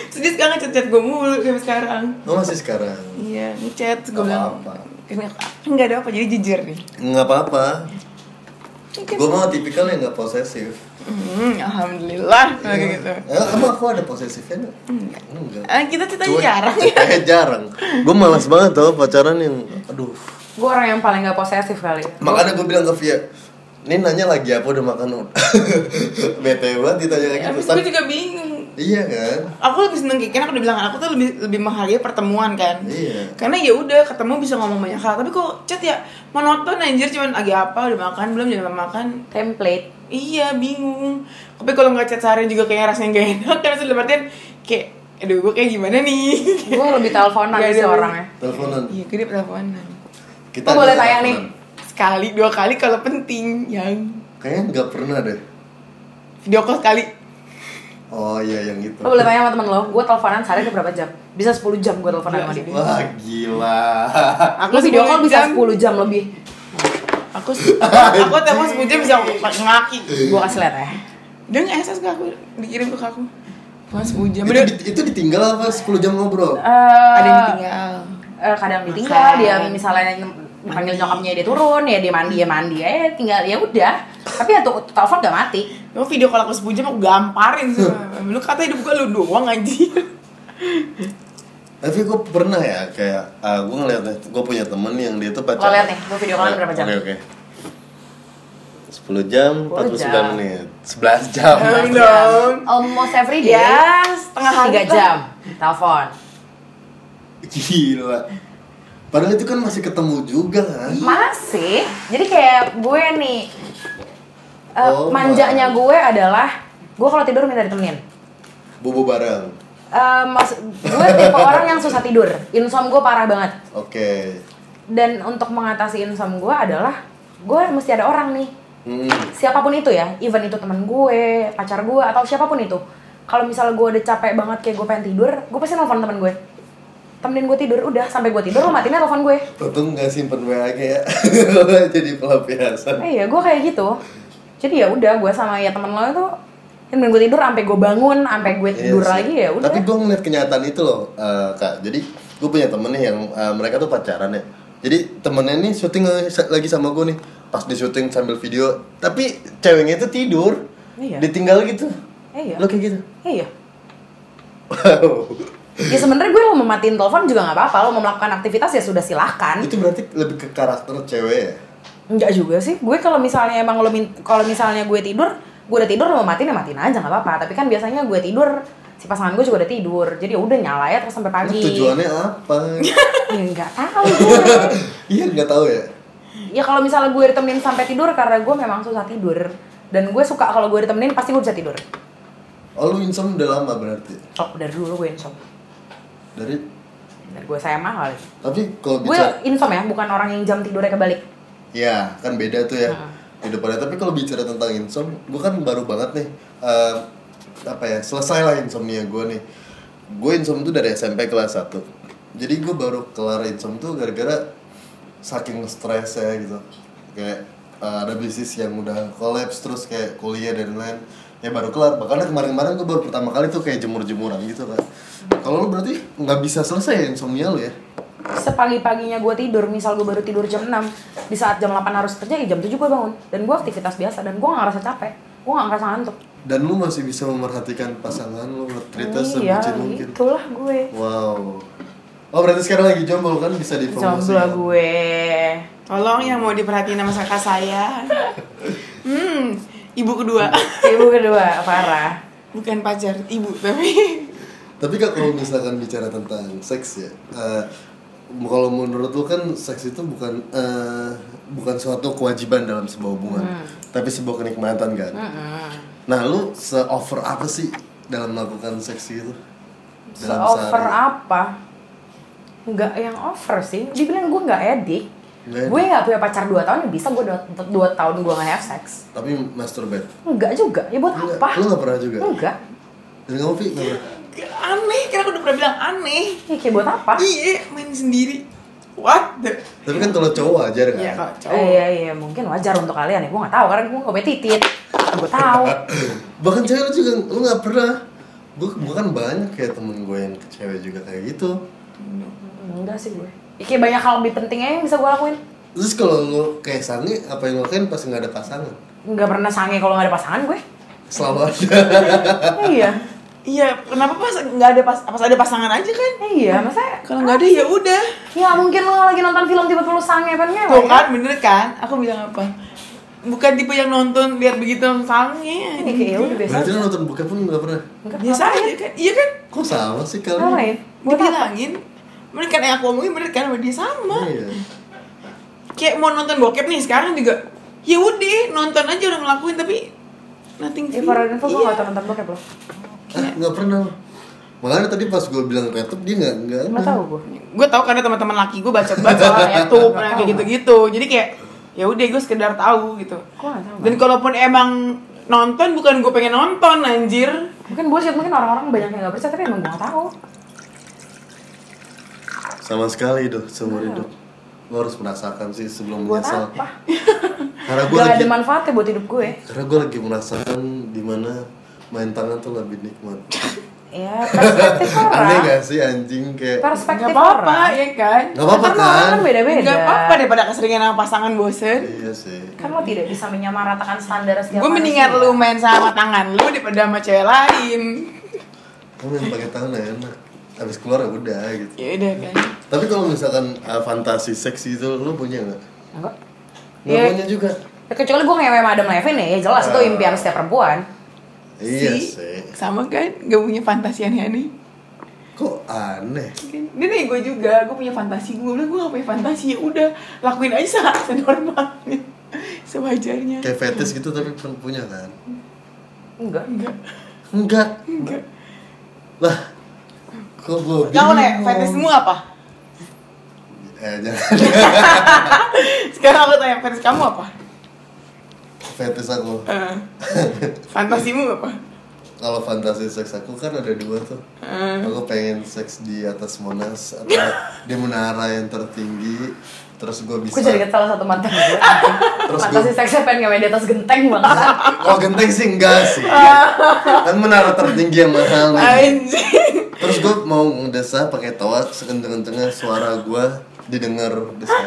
terus dia sekarang ngechat gue mulu sampai sekarang Oh masih sekarang? iya ngechat gue Gak bilang apa-apa. enggak ada apa jadi jujur nih Nggak apa-apa. Gue mau tipikal yang nggak posesif. Hmm, alhamdulillah kalau kayak gitu. Eh, emang aku ada posesifnya nggak? Enggak. Enggak. Ah, kita cerita jarang ya. Eh, jarang. Gue malas banget tau pacaran yang, aduh. Gue orang yang paling gak posesif kali. Makanya gue bilang ke Via, ini nanya lagi apa udah makan bete banget ditanya kayak gitu. Tapi- gue juga bingung. Iya kan? Aku lebih seneng kayak kan aku udah bilang aku tuh lebih lebih menghargai pertemuan kan. Iya. Karena ya udah ketemu bisa ngomong banyak hal. Tapi kok chat ya monoton anjir cuman lagi apa udah makan belum jangan makan. Template. Iya bingung. Tapi kalau nggak chat seharian juga kayak rasanya gak enak karena sudah artian kayak aduh gue kayak gimana nih. Gue lebih teleponan sih orangnya. Teleponan. Iya gue dia teleponan. Kita boleh tanya nih. Sekali dua kali kalau penting yang Kayaknya nggak pernah deh. video call sekali. Oh iya yang itu. Lo boleh tanya sama temen lo, gue teleponan sehari ke berapa jam? Bisa 10 jam gue teleponan sama dia. Wah gila. Lo video call 10 bisa jam. 10 jam lebih. Aku aku telepon sepuluh jam bisa ngaki. Gue kasih liat ya. Dia nggak SS ke aku, dikirim ke aku. Sepuluh jam. itu, itu ditinggal apa 10 jam ngobrol? Eh, ada yang ditinggal. eh, kadang ditinggal, Makan. dia misalnya dipanggil nyokapnya dia turun, ya dia mandi ya mandi, eh tinggal ya udah. Tapi ya tuh telepon gak mati. Lu video kalau aku sepuluh jam aku gamparin semua. Lu kata hidup gue lu doang anjir. Tapi gue pernah ya kayak uh, gue ngeliat gue punya temen yang dia tuh Lo pacaran. liat nih, gue video callan berapa jam? Oke oke. 10 jam, 10 49 jam. menit 11 jam dong. Almost every day. Ya, setengah hari Tiga lah. jam. Telepon. Gila Padahal itu kan masih ketemu juga kan Masih. Jadi kayak gue nih, eh, Oh, manjanya my. gue adalah gue kalau tidur minta ditemenin. Bobo bareng Mas, gue tipe orang yang susah tidur. Insom gue parah banget. Oke Dan untuk mengatasi insom gue adalah gue mesti ada orang nih. hmm. Siapa pun itu ya, even itu teman gue, pacar gue atau siapa pun itu. Kalau misalnya gue udah capek banget kayak gue pengen tidur, gue pasti nelfon temen gue. Temenin gue tidur, udah sampai gue tidur lo matiin telepon gue. Untung gak simpen WA kayak Jadi pelampiasan Eh, iya, gue kayak gitu. Jadi ya udah, gue sama ya temen lo itu temenin gue tidur sampai gue bangun, sampai gue Iya tidur sih. lagi ya udah. Tapi gue ngeliat kenyataan itu loh, eh, kak. Jadi gue punya temen nih yang eh, mereka tuh pacaran ya. Jadi temennya nih syuting lagi sama gue nih. Pas di syuting sambil video, tapi ceweknya itu tidur, Iya. ditinggal gitu. Eh, iya. Lo kayak gitu. Iya. Wow. Ya sebenarnya gue lo mau matiin telepon juga nggak apa-apa, lo mau melakukan aktivitas ya sudah silahkan. itu berarti lebih ke karakter cewek ya. Enggak juga sih. Gue kalau misalnya emang lo kalau misalnya gue tidur, gue udah tidur lo mau matiin ya matiin aja nggak apa-apa. Tapi kan biasanya gue tidur, si pasangan gue juga udah tidur. Jadi ya udah nyala ya terus sampai pagi. tujuannya apa? Ya nggak tahu gue. Iya nggak tahu ya. ya kalau misalnya gue ditemenin sampai tidur karena gue memang susah tidur. Dan gue suka kalau gue ditemenin pasti gue bisa tidur. Oh lu insom udah lama berarti. Sok dari dulu gue insom. Dari Dan gue SMA kali. tapi kalau Gue bicara insom ya, bukan orang yang jam tidurnya kebalik. Ya, kan beda tuh ya Heeh. kehidupannya. Tapi kalau bicara tentang insom, gue kan baru banget nih eh, apa ya selesai lah insomnia gue nih. Gue insom tuh dari SMP kelas 1 Jadi gue baru kelar insom tuh gara-gara saking stresnya gitu. Kayak eh, ada bisnis yang udah kolaps terus kayak kuliah dan lain ya baru kelar. Bahkan kemarin-kemarin gue baru pertama kali tuh kayak jemur-jemuran gitu kan. Kalau lu berarti nggak bisa selesai ya insomnia lu ya? Sepagi-paginya gue tidur, misal gue baru tidur jam 6 Di saat jam 8 harus kerja, ya jam 7 gue bangun Dan gue aktivitas biasa, dan gue gak ngerasa capek Gue gak ngerasa ngantuk Dan lu masih bisa memerhatikan pasangan lu, nge-treatnya Iya, sebucin mungkin. itulah gue Wow. Oh berarti sekarang lagi jomblo kan bisa dipromosikan. Jomblo gue Tolong yang mau diperhatiin sama kakak saya. Hmm, Ibu kedua. Ibu kedua, parah. Bukan pacar, ibu tapi. Tapi kak kalau misalkan bicara tentang seks ya, eh, kalau menurut lu kan seks itu bukan eh, bukan suatu kewajiban dalam sebuah hubungan, tapi sebuah kenikmatan kan. Nah lu se-over apa sih dalam melakukan seks itu? Dalam Se-over sehari? apa? Enggak yang over sih. Dibilang gue nggak edik. Nggak Gue nggak punya pacar 2 tahun, bisa gue 2, tahun gue nggak have sex. Tapi masturbate. Enggak juga, ya buat Lu apa? nggak- Lu gak pernah juga? Enggak. Dan kamu Pi? Nggak? Aneh, karena aku udah pernah bilang aneh. Ya, kayak buat apa? Iya, main sendiri. What the? Tapi kan kalau cowok wajar kan? Iya, kalau Eh, cowok. iya iya mungkin wajar untuk kalian ya gue nggak tahu karena gue nggak punya titit gue tahu Bahkan cewek lu juga, lu gak pernah Gue gua kan banyak kayak temen gue yang cewek juga kayak gitu enggak sih gue ya, kayak banyak hal lebih penting aja yang bisa gue lakuin Terus kalau lu kayak sange, apa yang lu lakuin pas gak ada pasangan? nggak pernah sange kalau nggak ada pasangan gue Selalu ada iya Iya, kenapa pas nggak ada pas pas ada pasangan aja kan? iya masa Kalau nggak ada ya udah. ya mungkin lo lagi nonton film tiba-tiba lo sange kan ngewe Tuh kan bener kan? Aku bilang apa? Bukan tipe yang nonton lihat begitu sange. ini kayak ya udah biasa Berarti nonton bokep pun gak pernah? Biasa aja kan? Iya kan? Kok sama sih kalian? ngapain buat apa Dibilangin. Bener kan yang aku omongin bener kan sama dia sama. Iya Kayak mau nonton bokep nih sekarang juga. Ya udah nonton aja udah ngelakuin tapi nothing ya for info gue Iya. nggak nonton bokep lo Gak pernah. Makanya tadi pas gue bilang retop dia gak, gak nggak tahu gue gue tau karena teman-teman laki gue baca baca soal YouTube nah, kayak gitu-gitu. Jadi kayak ya udah gue sekedar tahu gitu. Nggak tahu dan kalaupun emang nonton bukan gue pengen nonton anjir. Mungkin bullshit mungkin orang-orang banyak yang nggak percaya tapi emang gue nggak tahu. Sama sekali tuh seumur hidup. Lo harus merasakan sih sebelum buat menyesal. apa? Karena gue Gak lagi ada manfaatnya buat hidup gue. Karena gue lagi merasakan di mana main tangan tuh lebih nikmat Ya, perspektif Aneh orang. gak sih anjing kayak Perspektif nggak apa-apa orang. ya kan Gak apa-apa Kan kan? kan beda-beda. nggak apa-apa daripada keseringan sama pasangan bosen Iya sih Kan lo tidak bisa menyamaratakan standar setiap gue mendingan lu main sama tangan lu daripada sama cewek lain Kamu main pakai tangan ya enak Habis keluar ya udah gitu ya udah kan Tapi kalau misalkan uh, fantasi seksi itu lo punya gak? Enggak. Gak Iya. punya juga Ya, kecuali gue ngewe sama Adam Levine ya, ya jelas itu Ah. impian setiap perempuan. Iya Si, sih. sama kan? Gak punya fantasi aneh-aneh. Kok aneh? Dia nih gue juga, gue punya fantasi. Gue bilang gue gak punya fantasi, ya udah lakuin aja senormalnya. Sewajarnya. Kayak fetish gitu tapi pun punya kan? Enggak. Enggak, Enggak. Enggak. Lah Kok gue Kamu nih, fetishmu apa? Eh jangan. Sekarang aku tanya, fetish kamu apa? Fetish aku Eh, fantasimu apa? Kalau fantasi seks aku kan ada dua tuh Eh, Aku pengen seks di atas Monas Atau di menara yang tertinggi Terus gue bisa Gue jadi salah satu mantan gue. Terus Fantasi gue- seksnya pengen ngewe di atas genteng banget. Oh genteng sih enggak sih Kan menara tertinggi yang mahal nih Anjing Terus gue mau ngedesah pakai tawa sekenceng-kencengnya suara gue didengar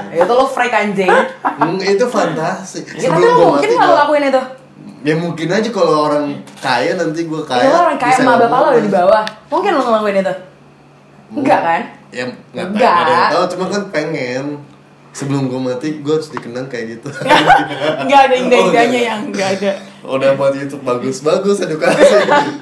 Ya itu lo freak anjing. Hmm, Itu fantasi Ya, tapi lo mungkin kalau lakuin itu. Ya mungkin aja kalau orang kaya nanti gue kaya Itu orang kaya sama bapak lo di bawah. Mungkin lo ngelakuin itu. Enggak kan? Ya nggak Enggak. nggak ada yang tahu cuma kan pengen sebelum gue mati gue harus dikenang kayak gitu Enggak ada indah-indahnya yang enggak ada udah buat YouTube bagus bagus edukasi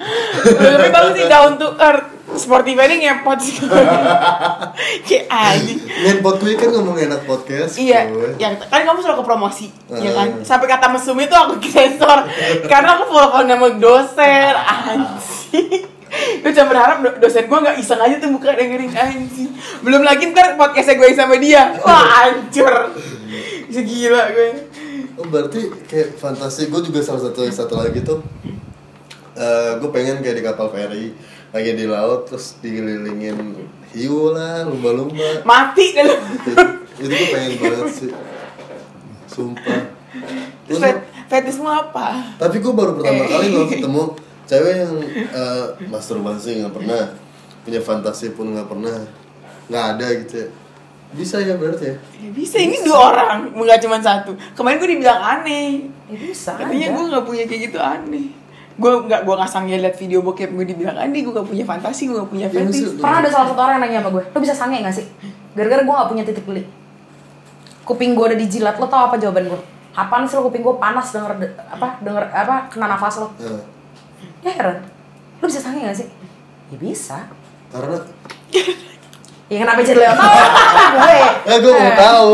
Lebih bagus sih down to earth Sportiva ini ngepot sih Kayak anjing Ngenpot gue kan ngomong enak podcast Iya, yang kan kamu selalu ke promosi, ya kan? Eh. Sampai kata mesum itu aku sensor karena aku follow nama dosen, anjing. Gue cuma berharap do- dosen gue nggak iseng aja tuh buka dengerin anjing. Belum lagi ntar podcastnya gue sama dia, wah hancur. Segila gue. Oh berarti kayak fantasi gue juga salah satu satu lagi tuh eh gue pengen kayak di kapal feri lagi di laut terus dikelilingin hiu lah lumba-lumba Mati dulu. itu, itu gue pengen banget sih sumpah Terus fet- fetismu apa? tapi gue baru pertama Eh. kali loh ketemu cewek yang eh, masturbasi nggak pernah punya fantasi pun nggak pernah nggak ada gitu ya bisa ya berarti ya Ya bisa, ini dua orang, nggak cuma satu. Kemarin gue dibilang aneh. Ya bisa. Katanya gue nggak punya kayak gitu aneh. Gue nggak gue nggak sanggup liat video bokep gue dibilang aneh. Gue nggak punya fantasi, gue nggak punya Ya, fetish. maksud- Pernah ada salah satu orang yang nanya sama gue, lo bisa sange gak sih? Gara-gara gue gak punya titik beli Kuping gue udah dijilat, lo tau apa jawaban gue? kapan sih lo kuping gue panas denger de- apa denger apa kena nafas lo Eh, ya heran lo bisa sange gak sih ya bisa karena ya kenapa jadi lewat gue eh gue mau tahu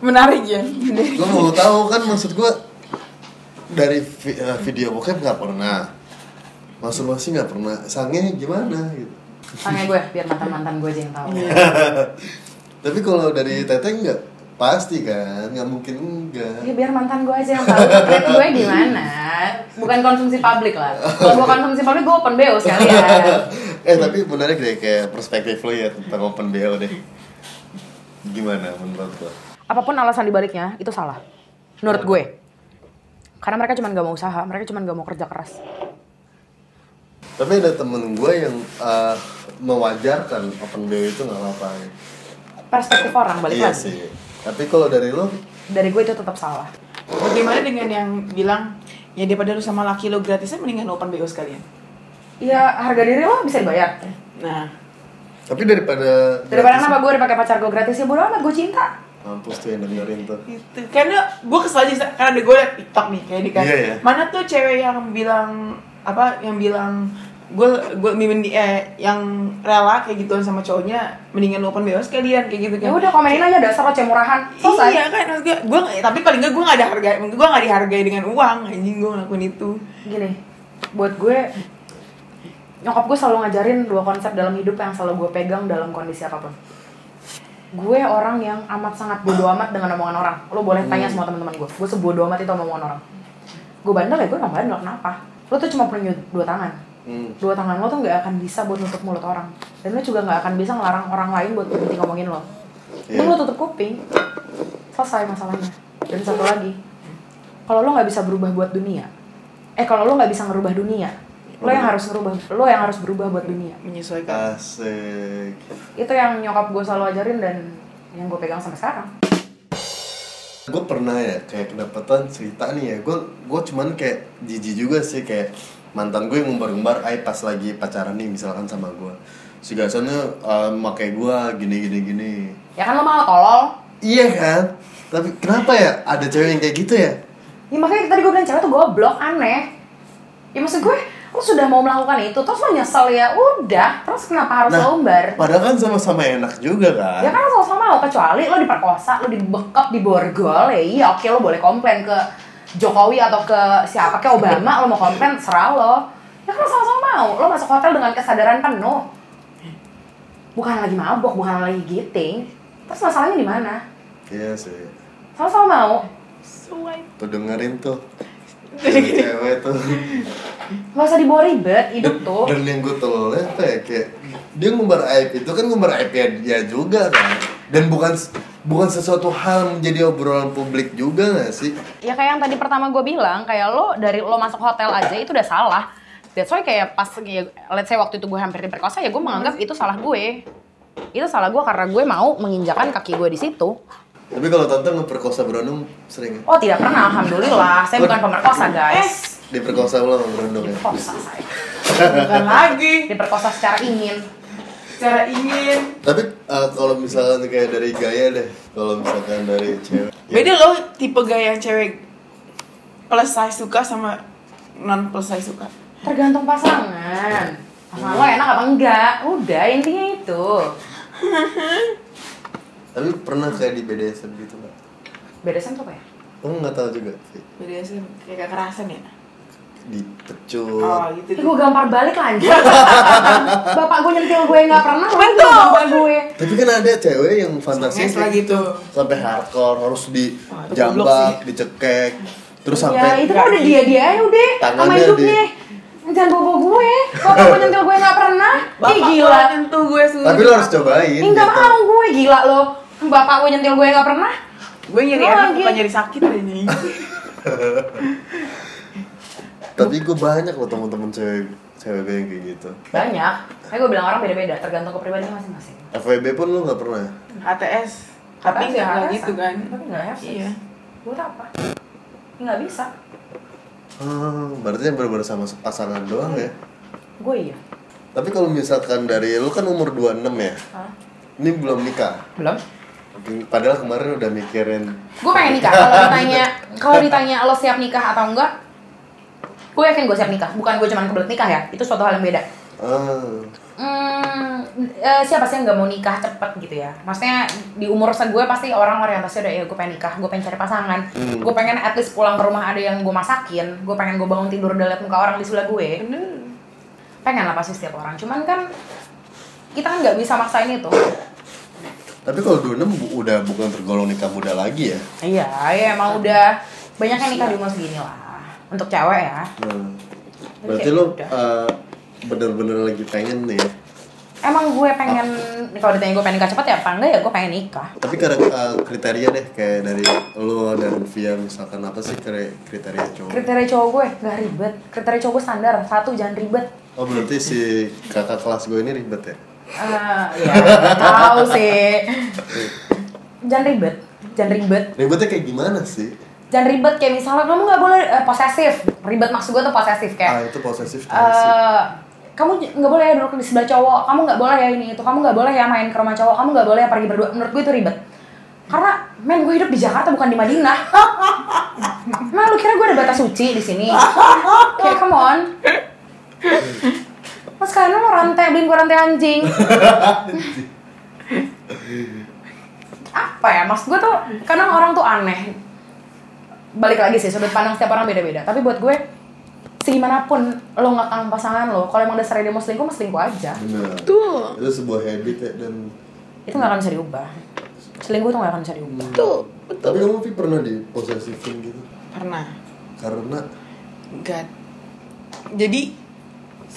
Menarik ya. gue mau tahu kan maksud gue dari vi- eh, video bokep nggak pernah. Masturbasi nggak pernah. Sange gimana gitu. Sange gue biar mantan mantan gue aja yang tahu. Tapi kalau dari teteh nggak? Pasti kan nggak mungkin enggak ya biar mantan gue aja yang tahu. Gue gimana? Bukan konsumsi publik lah. Kalau gue konsumsi publik gue open bo sekalian. Eh tapi menarik deh kayak perspektif lo ya tentang open BO deh. Gimana menurut lo? Apa pun alasan dibaliknya itu salah. Menurut gue karena mereka cuma gak mau usaha mereka cuma gak mau kerja keras. Tapi ada temen gue yang eh, mewajarkan open BO itu nggak apa-apa. Perspektif orang balik iya lagi. sih. Tapi kalau dari lo dari gue itu tetap salah. Bagaimana dengan yang bilang ya daripada lu sama laki lo gratisnya mendingan open BO sekalian. ya harga diri lo bisa dibayar. Nah, tapi daripada daripada gratis- kenapa gue dipakai pacar gue gratis ya bodo amat gue cinta mampus tuh yang dengerin tuh. Itu karena gue kesel aja karena ada gue liat TikTok nih kayak dikasih Iya, iya. mana tuh cewek yang bilang apa yang bilang gue gue mimin di- eh yang rela kayak gituan sama cowoknya mendingan lu open BO sekalian kayak gitu ya kan udah komenin aja dasar lo cemurahan. Selesai. Iya kan, maksud gue, gue tapi paling gak gue gak ada harga, gue gak dihargai dengan uang, anjing gue ngelakuin itu. gini buat gue nyokap gue selalu ngajarin dua konsep dalam hidup yang selalu gue pegang dalam kondisi apa pun gue orang yang amat sangat bodoh amat dengan omongan orang. Lo boleh tanya semua teman-teman gue. Gue sebodoh amat itu omongan orang. Gue bandel ya gue emang bandel kenapa? Lo tuh cuma punya dua tangan. Hmm. dua tangan lo tuh nggak akan bisa buat nutup mulut orang. Dan lo juga nggak akan bisa ngelarang orang lain buat berhenti ngomongin lo. Mending lo tutup kuping selesai masalahnya. Dan satu lagi kalau lo nggak bisa berubah buat dunia eh kalau lo nggak bisa ngerubah dunia lo yang harus ngerubah lo yang harus berubah buat dunia. Menyesuaikan. asik. Itu yang nyokap gue selalu ajarin dan yang gue pegang sampai sekarang. Gue pernah ya kayak kedapatan cerita nih ya. Gue gue cuman kayak jijik juga sih kayak mantan gue yang ngumbar-ngumbar ay pas lagi pacaran nih misalkan sama gue si gasannya uh, makai gue gini gini gini. Ya kan lo mau tolol. Iya kan? Tapi kenapa ya? Ada cewek yang kayak gitu ya? Ya makanya tadi gue bilang cewek tuh goblok aneh. Ya maksud gue lo sudah mau melakukan itu terus lo nyesel ya udah terus kenapa harus lo umbar padahal kan sama-sama enak juga kan Ya kan lo sama-sama mau kecuali lo diperkosa, lo dibekap, diborgol, ya iya oke lo boleh komplain ke Jokowi atau ke siapa ke Obama lo mau komplain serah lo. Ya kan lo sama-sama mau, lo masuk hotel dengan kesadaran penuh. Bukan lagi mabok, bukan lagi giting. Terus masalahnya di mana? iya sih Sama-sama mau. tuh dengerin tuh cewek tuh Gak usah dibawa ribet hidup tuh. dan yang gue tololnya apa ya kayak dia ngumbar aib itu kan ngumbar aib ya dia juga kan dan bukan bukan sesuatu hal menjadi obrolan publik juga gak sih Ya kayak yang tadi pertama gue bilang, kayak lo dari lo masuk hotel aja itu udah salah. That's why kayak pas, ya, let's say waktu itu gue hampir diperkosa, ya gue menganggap itu salah gue. Itu salah gue karena gue mau menginjakan kaki gue di situ. Tapi kalau tante ngeperkosa Brandung sering ya? Oh tidak pernah, alhamdulillah. Saya bukan pemerkosa guys. diperkosa lo sama Brandung ya Diperkosa saya. Bukan lagi. Diperkosa secara ingin. Secara ingin. tapi eh, kalau misalkan kayak dari gaya deh kalau misalkan dari cewek ya, Beda loh tipe gaya yang cewek plus size suka sama non plus size suka. Tergantung pasangan. Pasangan lo enak apa enggak? Udah intinya itu. tapi pernah kayak di BDSM gitu nggak Beresan tuh apa ya? Oh nggak tahu juga sih sih kayak kekerasan ya. dipecut Oh gitu. Ih, gue gampar balik lanjut. Bapak gue nyentil gue nggak pernah, juga gampar gue. tapi kan ada cewek yang kayak lagi gitu tuh. sampai hardcore harus di Wah, itu goblok jambak dicekek terus Ya sampai itu kan udah dia dia ya udah sama hidupnya. Jangan bobo gue. Bapak gue nyentil gue nggak pernah. Ih Bapak gila. gua tentu gue suruh. tapi lo harus cobain Ih nggak gitu. mau gue gila lo. Bapak gue nyentil gue nggak pernah. Gue nyari Gua enak lagi. bukan nyari sakit ini. tapi gue banyak loh temen-temen cewek cewek gue yang kayak gitu Banyak. Kayak gue bilang orang beda-beda, tergantung kepribadian masing-masing. FWB pun lo nggak pernah HTS. Tapi Apa nggak gitu kan. Tapi nggak have sex. Iya. Buat apa? Nggak bisa. Hmm, berarti yang bener-bener sama pasangan doang ya Gue iya. tapi kalau misalkan dari lo kan umur 26 ya Hah? ini belum nikah Belum? Padahal kemarin udah mikirin gue pengen nikah. Kalau ditanya kalau ditanya lo siap nikah atau enggak gue yakin gue siap nikah. Bukan gue cuman kebelet nikah ya. Itu suatu hal yang beda. Ah, Hmm, eh, siapa sih yang nggak mau nikah cepet gitu ya? Maksudnya di umur gue pasti orang orientasinya udah ya gue pengen nikah, gue pengen cari pasangan, Hmm. gue pengen at least pulang ke rumah ada yang gue masakin, gue pengen gue bangun tidur udah liat muka orang di sebelah gue, pengen lah pasti setiap orang. Cuman kan kita kan nggak bisa maksain itu. Tapi kalau 26 bu- udah bukan tergolong nikah muda lagi ya Iya, ya emang udah banyak yang nikah di umur segini lah. Untuk cewek ya. nah, Berarti lo udah. eh, bener-bener lagi pengen nih ya Emang gue pengen kalau ditanya gue pengen nikah cepet ya apa enggak ya gue pengen nikah. Tapi kar- eh, kriteria deh kayak dari lo dan Via misalkan apa sih kri- kriteria cowok? Kriteria cowok gue nggak ribet. Kriteria cowok gue standar satu jangan ribet. Oh berarti si kakak kelas gue ini ribet ya? Eh, ya nggak tahu sih. Jangan ribet, jangan ribet, Ribetnya kayak gimana sih? jangan ribet kayak misalnya kamu nggak boleh eh, posesif. Ribet maksud gue tuh posesif kayak. Ah itu posesif eh kamu nggak boleh ya duduk di sebelah cowok, kamu nggak boleh ya ini itu, kamu nggak boleh ya main ke rumah cowok, kamu nggak boleh ya pergi berdua. Menurut gue itu ribet. Karena men gue hidup di Jakarta bukan di Madinah. Emang lu kira gue ada batas suci di sini? Kayak come on. Mas kalian mau rantai beliin gue rantai anjing. Apa ya? Maksud gue tuh kadang orang tuh aneh. Balik lagi sih sudut pandang setiap orang beda-beda. Tapi buat gue segimanapun lo nggak kangen pasangan lo, kalau emang dasarnya dia mau selingkuh, mau selingkuh aja. Bener. Tuh. Itu sebuah habit ya dan Itu nggak akan bisa diubah. Selingkuh tuh nggak akan bisa diubah. Tuh. Betul. tapi kamu pernah di posesifin gitu Pernah. karena God. Jadi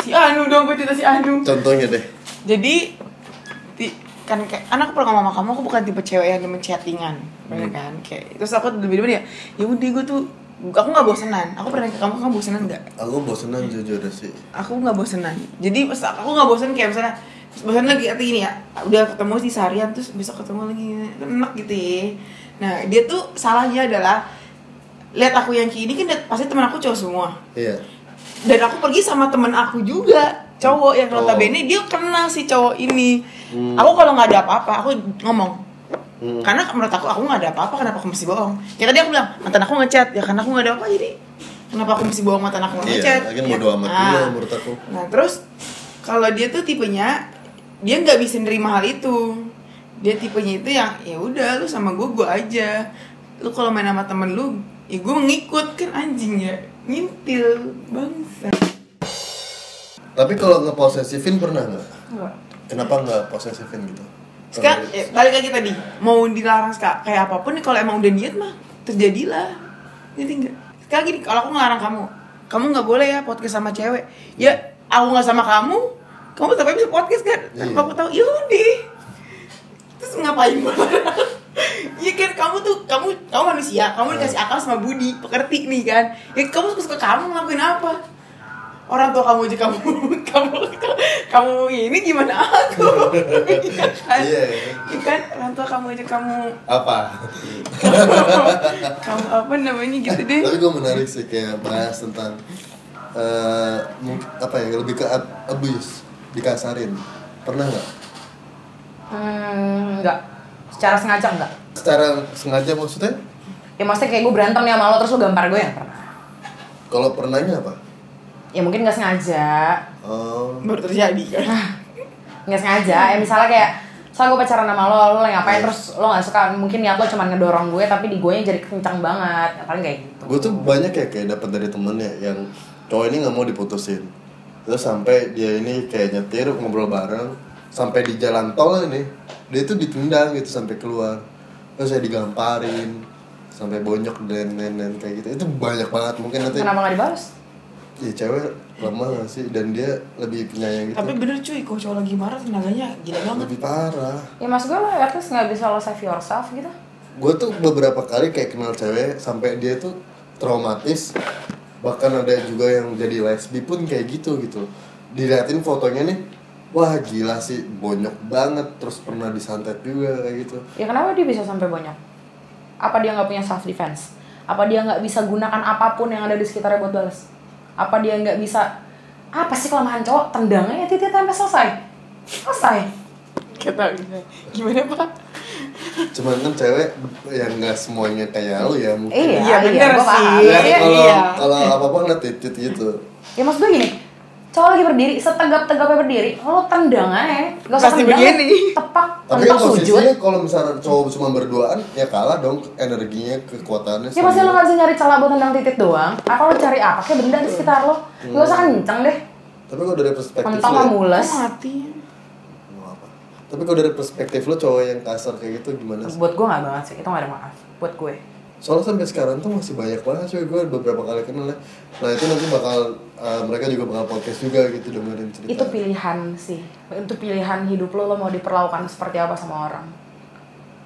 si Anu dong gue cerita si Anu. contohnya deh. Jadi ti- kan kayak anak pernah ngomong sama kamu aku bukan tipe cewek yang demen chattingan bener kan? Kayak terus aku lebih demen ya ya udah gue tuh aku nggak bosenan. Aku pernah ke kamu kamu bosenan nggak? Aku bosenan jujur sih. Aku nggak bosenan. Jadi pas aku nggak bosen kayak misalnya bosan lagi arti gini ya udah ketemu di seharian terus besok ketemu lagi enak gitu ya. Nah dia tuh salahnya adalah lihat aku yang kayak ini kan pasti teman aku cowok semua. Iya dan aku pergi sama temen aku juga cowok yang Oh. notabene dia kenal si cowok ini Hmm. aku kalau nggak ada apa-apa aku ngomong Hmm. karena menurut aku aku nggak ada apa-apa kenapa aku mesti bohong kayak tadi aku bilang mantan aku ngechat ya karena aku nggak ada apa jadi kenapa aku mesti bohong mantan aku iya ngechat lagi Ya. bodo amat Ah. juga menurut aku nah terus kalau dia tuh tipenya dia nggak bisa nerima hal itu dia tipenya itu yang ya udah lu sama gue gue aja lu kalau main sama temen lu ya gue ngikut kan anjing ya ngintil bangsa tapi kalau ngeposesifin pernah nggak? Enggak. kenapa nggak posesifin gitu? Sekarang, eh, balik lagi tadi. Mau dilarang kayak apa pun nih kalau emang udah niat mah terjadilah. Jadi enggak sekarang gini kalau aku ngelarang kamu kamu nggak boleh ya podcast sama cewek. Ya aku nggak sama kamu kamu tapi bisa podcast kan? Iya. aku tahu yaudah terus ngapain? marah Iya kan kamu tuh kamu kamu manusia kamu dikasih akal sama budi pekerti nih kan? Ya kamu suka suka kamu ngelakuin apa? Orang tua kamu aja kamu kamu kamu ini gimana aku? Iya. Kan? Iya. Iya kan orang tua kamu aja kamu apa? Kamu apa namanya gitu deh. Tapi gue menarik sih kayak bahas tentang eh mung- apa ya lebih ke ab- abuse dikasarin. Pernah nggak? Hmm, enggak. Secara sengaja enggak. secara sengaja maksudnya? Ya maksudnya kayak gue berantem nih sama lo terus lo gampar gue yang pernah. kalau pernahnya apa? Ya mungkin nggak sengaja. oh. Baru terjadi. Kan nggak sengaja. Ya misalnya kayak soalnya gue pacaran sama lo lo lagi ngapain Iya. terus lo nggak suka mungkin niat lo cuma ngedorong gue tapi di gue jadi kencang banget. Ya, paling kayak gitu. Gue tuh banyak ya kayak dapat dari temen ya yang cowok ini nggak mau diputusin. Terus sampai dia ini kayak nyetir ngobrol bareng sampai di jalan tol ini dia tuh ditendang gitu sampai keluar. Terus saya digamparin sampai bonyok dan lain-lain kayak gitu. Itu banyak banget mungkin nanti kenapa nggak dibalas? Ya cewek lemah gak sih? Dan dia lebih penyayang gitu. Tapi bener cuy kalau cowok lagi marah tenaganya gila banget. Lebih parah. Ya mas gue lo at least nggak bisa lo save yourself gitu. Gue tuh beberapa kali kayak kenal cewek sampai dia tuh traumatis. Bahkan ada juga yang jadi lesbi pun kayak gitu gitu. Diliatin fotonya nih wah gila sih bonyok banget terus pernah disantet juga kayak gitu. Ya kenapa dia bisa sampai banyak apa dia nggak punya self defense apa dia nggak bisa gunakan apa pun yang ada di sekitarnya buat balas apa dia nggak bisa apa sih kelemahan cowok? Tendangnya ya titik sampai selesai. Selesai. Kata gimana pak? Cuman kan cewek yang nggak semuanya kayak lu ya mungkin. Iya, Iya, bener gua sih. ya Iya, kalau iya. kalau apa apa ngeliat titit gitu. Ya maksud gue gini, cowok lagi berdiri, setegap-tegapnya berdiri, lo tendang aja. Gak usah Pasti tendang, begini. Tepak, tapi kan posisinya kalau misalnya cowok cuma berduaan ya kalah dong energinya kekuatannya Ya pasti lo gak bisa nyari celah buat tendang titik doang. Apa lo cari apa? Kayak benda di sekitar lo. Gak usah kenceng deh. tapi kalau dari perspektif Mentok lo ya, mules. Mati. tapi kalau dari perspektif lo cowok yang kasar kayak gitu gimana sih Buat gue gak banget sih, itu gak ada maaf. Buat gue. Soalnya sampai sekarang tuh masih banyak banget cuy gue beberapa kali kenal ya nah itu nanti bakal uh, mereka juga bakal podcast juga gitu dengerin cerita Itu pilihan sih. Itu pilihan hidup lo, lo mau diperlakukan seperti apa sama orang.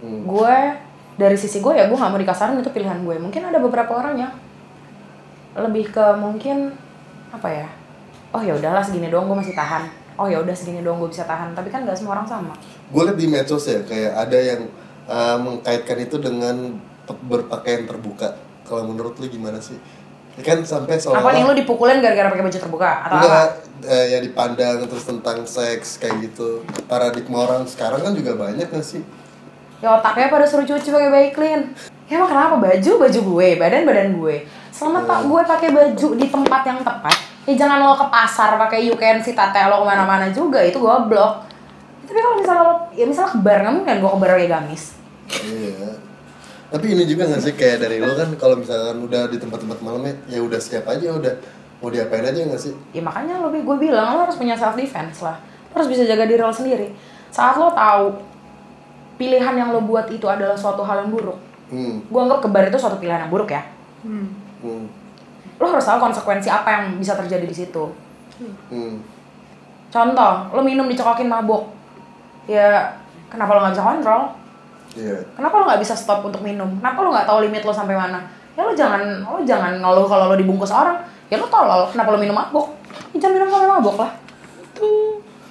Hmm. Gue, dari sisi gue ya gue gak mau dikasarin itu pilihan gue. Mungkin ada beberapa orang yang lebih ke mungkin apa ya oh ya udahlah segini doang gue masih tahan oh ya udah segini doang gue bisa tahan tapi kan gak semua orang sama gue liat di medsos ya kayak ada yang uh, mengkaitkan itu dengan berpakaian terbuka. Kalau menurut lu gimana sih? Kan sampai seolah apa nih lu dipukulin gara-gara pakai baju terbuka atau apa? enggak eh, ya dipandang terus tentang seks kayak gitu. Paradigma orang sekarang kan juga banyak gak sih? Ya otaknya pada suruh cuci pakai baiklin. Ya emang kenapa? Baju baju gue badan badan gue. Selama tak gue pakai baju di tempat yang tepat ya jangan lo ke pasar pakai you can see tete lo ke mana-mana juga itu goblok. Tapi kalau misalnya lo ya misalnya ke bar nggak mungkin gue ke bar kayak gamis. Iya tapi ini juga gak sih kayak dari lo kan kalau misalkan udah di tempat-tempat malamnya ya udah siap aja udah mau diapain aja gak sih ya makanya lo gue bilang lo harus punya self defense lah lo harus bisa jaga diri lo sendiri saat lo tahu pilihan yang lo buat itu adalah suatu hal yang buruk hmm. gue anggap ke bar itu suatu pilihan yang buruk ya Hmm. Hmm. lo harus tahu konsekuensi apa yang bisa terjadi di situ Hmm. contoh lo minum dicekokin mabuk ya kenapa lo nggak bisa kontrol iya. Kenapa lo nggak bisa stop untuk minum? Kenapa lo nggak tahu limit lo sampai mana? Ya lo jangan lo jangan ngeluh kalau lo dibungkus orang. Ya lo tolol kenapa lo minum mabuk ya, jangan minum sampai mabuk lah.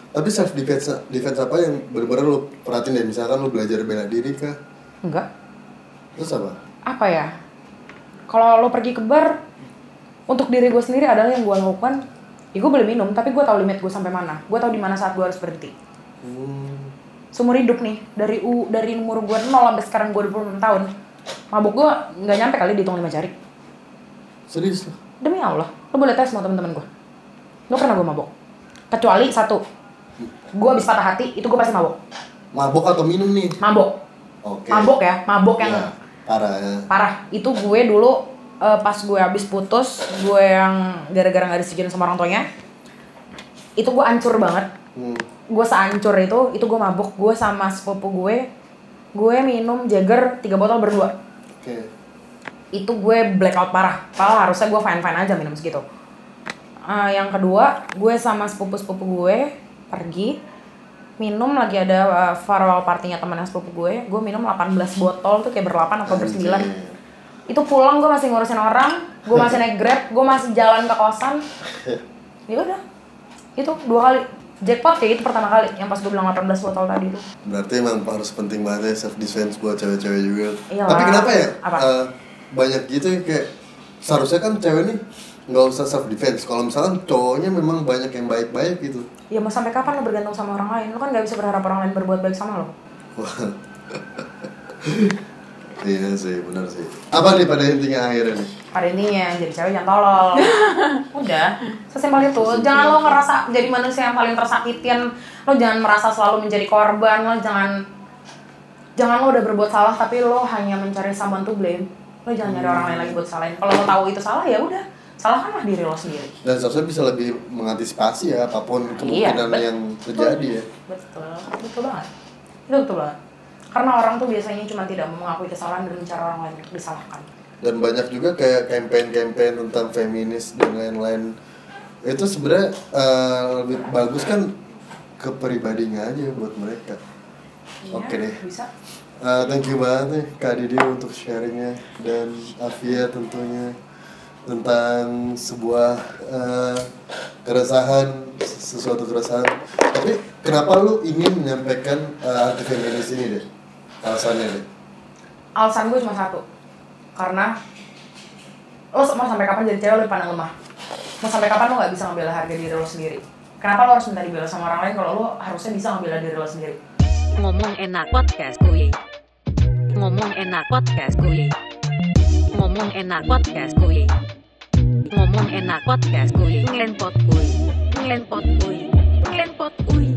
Tapi self defense defense apa yang benar-benar lo perhatiin deh? Misalkan lo belajar bela diri kah? Enggak. Terus apa? Apa ya? Kalau lo pergi ke bar untuk diri gue sendiri adalah yang gue lakukan. Ya gue boleh minum tapi gue tahu limit gue sampai mana. Gue tahu di mana saat gue harus berhenti. Hmm. Seumur hidup nih dari u dari umur gue 0 sampai sekarang gue 26 tahun. Mabuk gue nggak nyampe kali dihitung lima jari. Serius? Lo demi Allah lo boleh tes sama teman-teman gue lo pernah gue mabuk? Kecuali satu gue habis patah hati itu gue pasti mabuk. Mabok atau minum nih? Mabuk. Oke. Mabuk ya mabuk yang Ya, parah ya. Parah. Itu gue dulu eh, pas gue habis putus gue yang gara-gara nggak disetujuin sama orang tuanya itu gue hancur banget. Hmm. Gue sehancur itu itu gue mabuk gue sama sepupu gue gue minum Jagger tiga botol berdua. Oke. Itu gue blackout parah. Padahal harusnya gue fine fine aja minum segitu. Eh, yang kedua gue sama sepupu sepupu gue pergi minum lagi ada eh, farewell partinya temennya sepupu gue gue minum 18 botol tuh kayak berlapan atau bersembilan. Itu pulang gue masih ngurusin orang gue masih naik grab gue masih jalan ke kosan. Ya udah. Itu dua kali jackpot kayak gitu pertama kali yang pas gue bilang 18 botol tadi itu Berarti emang harus penting banget ya self defense buat cewek-cewek juga. Iyalah. Tapi kenapa ya? Apa? eh, banyak gitu ya kayak seharusnya kan cewek nih nggak usah self defense. Kalau misalkan cowoknya memang banyak yang baik-baik gitu. ya mau sampai kapan lo bergantung sama orang lain lo kan gak bisa berharap orang lain berbuat baik sama lo. iya sih, benar sih. Apa nih pada intinya akhirnya nih? pada intinya jadi cewek jangan tolol. Udah sesimpel itu. Jangan lo ngerasa jadi manusia yang paling tersakitin lo jangan merasa selalu menjadi korban. Lo jangan jangan lo udah berbuat salah tapi lo hanya mencari someone to blame. Lo jangan nyari orang lain lagi buat salahin. Kalau lo tahu itu salah ya udah. Salahkanlah diri lo sendiri. Dan seharusnya bisa lebih mengantisipasi ya apa pun Iya, kemungkinan bet- yang terjadi ya. betul. Betul banget. Itu betul banget karena orang tuh biasanya cuma tidak mau mengakui kesalahan dan mencari orang lain untuk disalahkan. Dan banyak juga kayak campaign-campaign tentang feminis dan lain-lain. Itu sebenarnya eh, lebih bagus kan ke pribadinya aja buat mereka. Oke Iya, deh. bisa. Eh, thank you banget nih Kak Didi untuk sharingnya. Dan Afia tentunya tentang sebuah eh, keresahan sesuatu keresahan. Tapi kenapa lu ingin menyampaikan uh, anti feminis ini deh alasannya alasan gue cuma satu karena lo mau sampai kapan jadi cewek lo dipandang lemah mau sampai kapan lo nggak bisa ngebela harga diri lo sendiri kenapa lo harus minta dibela sama orang lain kalau lo harusnya bisa ngebela diri lo sendiri Ngomong enak podcast kuy. Ngomong enak podcast kuy. Ngomong enak podcast kuy. Ngomong enak podcast kuy. Ngelenpot kuy. Ngelenpot kuy. Ngelenpot kuy.